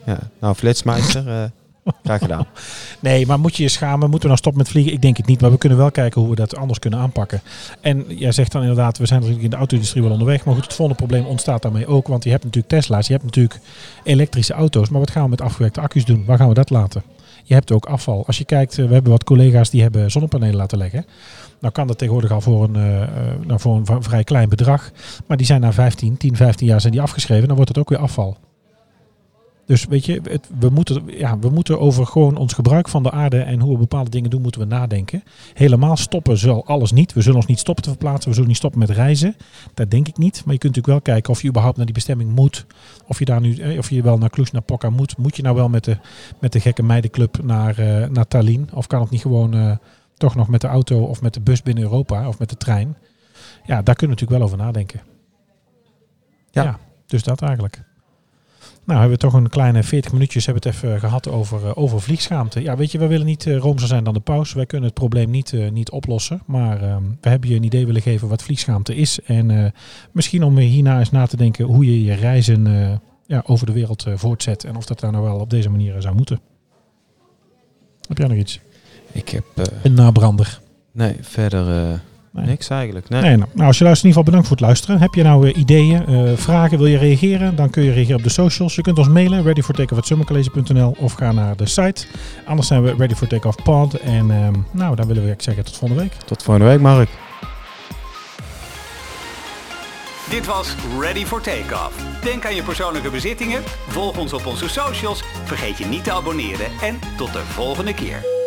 C: Ja. Nou, Flitsmeister, eh graag gedaan.
B: Nee, maar moet je je schamen? Moeten we nou stoppen met vliegen? Ik denk het niet, maar we kunnen wel kijken hoe we dat anders kunnen aanpakken. En jij zegt dan inderdaad, we zijn natuurlijk in de auto-industrie wel onderweg. Maar goed, het volgende probleem ontstaat daarmee ook. Want je hebt natuurlijk Tesla's, je hebt natuurlijk elektrische auto's. Maar wat gaan we met afgewerkte accu's doen? Waar gaan we dat laten? Je hebt ook afval. Als je kijkt, eh, we hebben wat collega's die hebben zonnepanelen laten leggen. Nou kan dat tegenwoordig al voor een, eh, eh, nou voor een vrij klein bedrag. Maar die zijn na 15, 10, 15 jaar zijn die afgeschreven. Dan wordt het ook weer afval. Dus weet je, het, we, moeten, ja, we moeten over gewoon ons gebruik van de aarde en hoe we bepaalde dingen doen, moeten we nadenken. Helemaal stoppen zal alles niet. We zullen ons niet stoppen te verplaatsen. We zullen niet stoppen met reizen. Dat denk ik niet. Maar je kunt natuurlijk wel kijken of je überhaupt naar die bestemming moet. Of je daar nu, eh, of je wel naar Cluj-Napoca moet. Moet je nou wel met de, met de gekke meidenclub naar, eh, naar Tallinn? Of kan het niet gewoon eh, toch nog met de auto of met de bus binnen Europa of met de trein? Ja, daar kunnen we natuurlijk wel over nadenken.
C: Ja.
B: dus dat eigenlijk. Nou, hebben we toch een kleine 40 minuutjes hebben het even gehad over, eh, over vliegschaamte. Ja, weet je, we willen niet uh, roomser zijn dan de paus. Wij kunnen het probleem niet, uh, niet oplossen. Maar uh, we hebben je een idee willen geven wat vliegschaamte is. En misschien om hierna eens na te denken hoe je je reizen ja, over de wereld voortzet. En of dat daar nou wel op deze manier zou moeten. Heb jij nog iets?
C: Ik heb...
B: een nabrander.
C: Nee, verder... Nee. Niks eigenlijk. Nee.
B: nee nou, nou, als je luistert, in ieder geval bedankt voor het luisteren. Heb je nou uh, ideeën, uh, vragen, wil je reageren? Dan kun je reageren op de socials. Je kunt ons mailen, readyfortakeoff.summercollege.nl of ga naar de site. Anders zijn we Ready for Takeoff Pod. En uh, nou, dan willen we zeggen tot volgende week.
C: Tot volgende week, Mark.
A: Dit was Ready for Takeoff. Denk aan je persoonlijke bezittingen, volg ons op onze socials, vergeet je niet te abonneren en tot de volgende keer.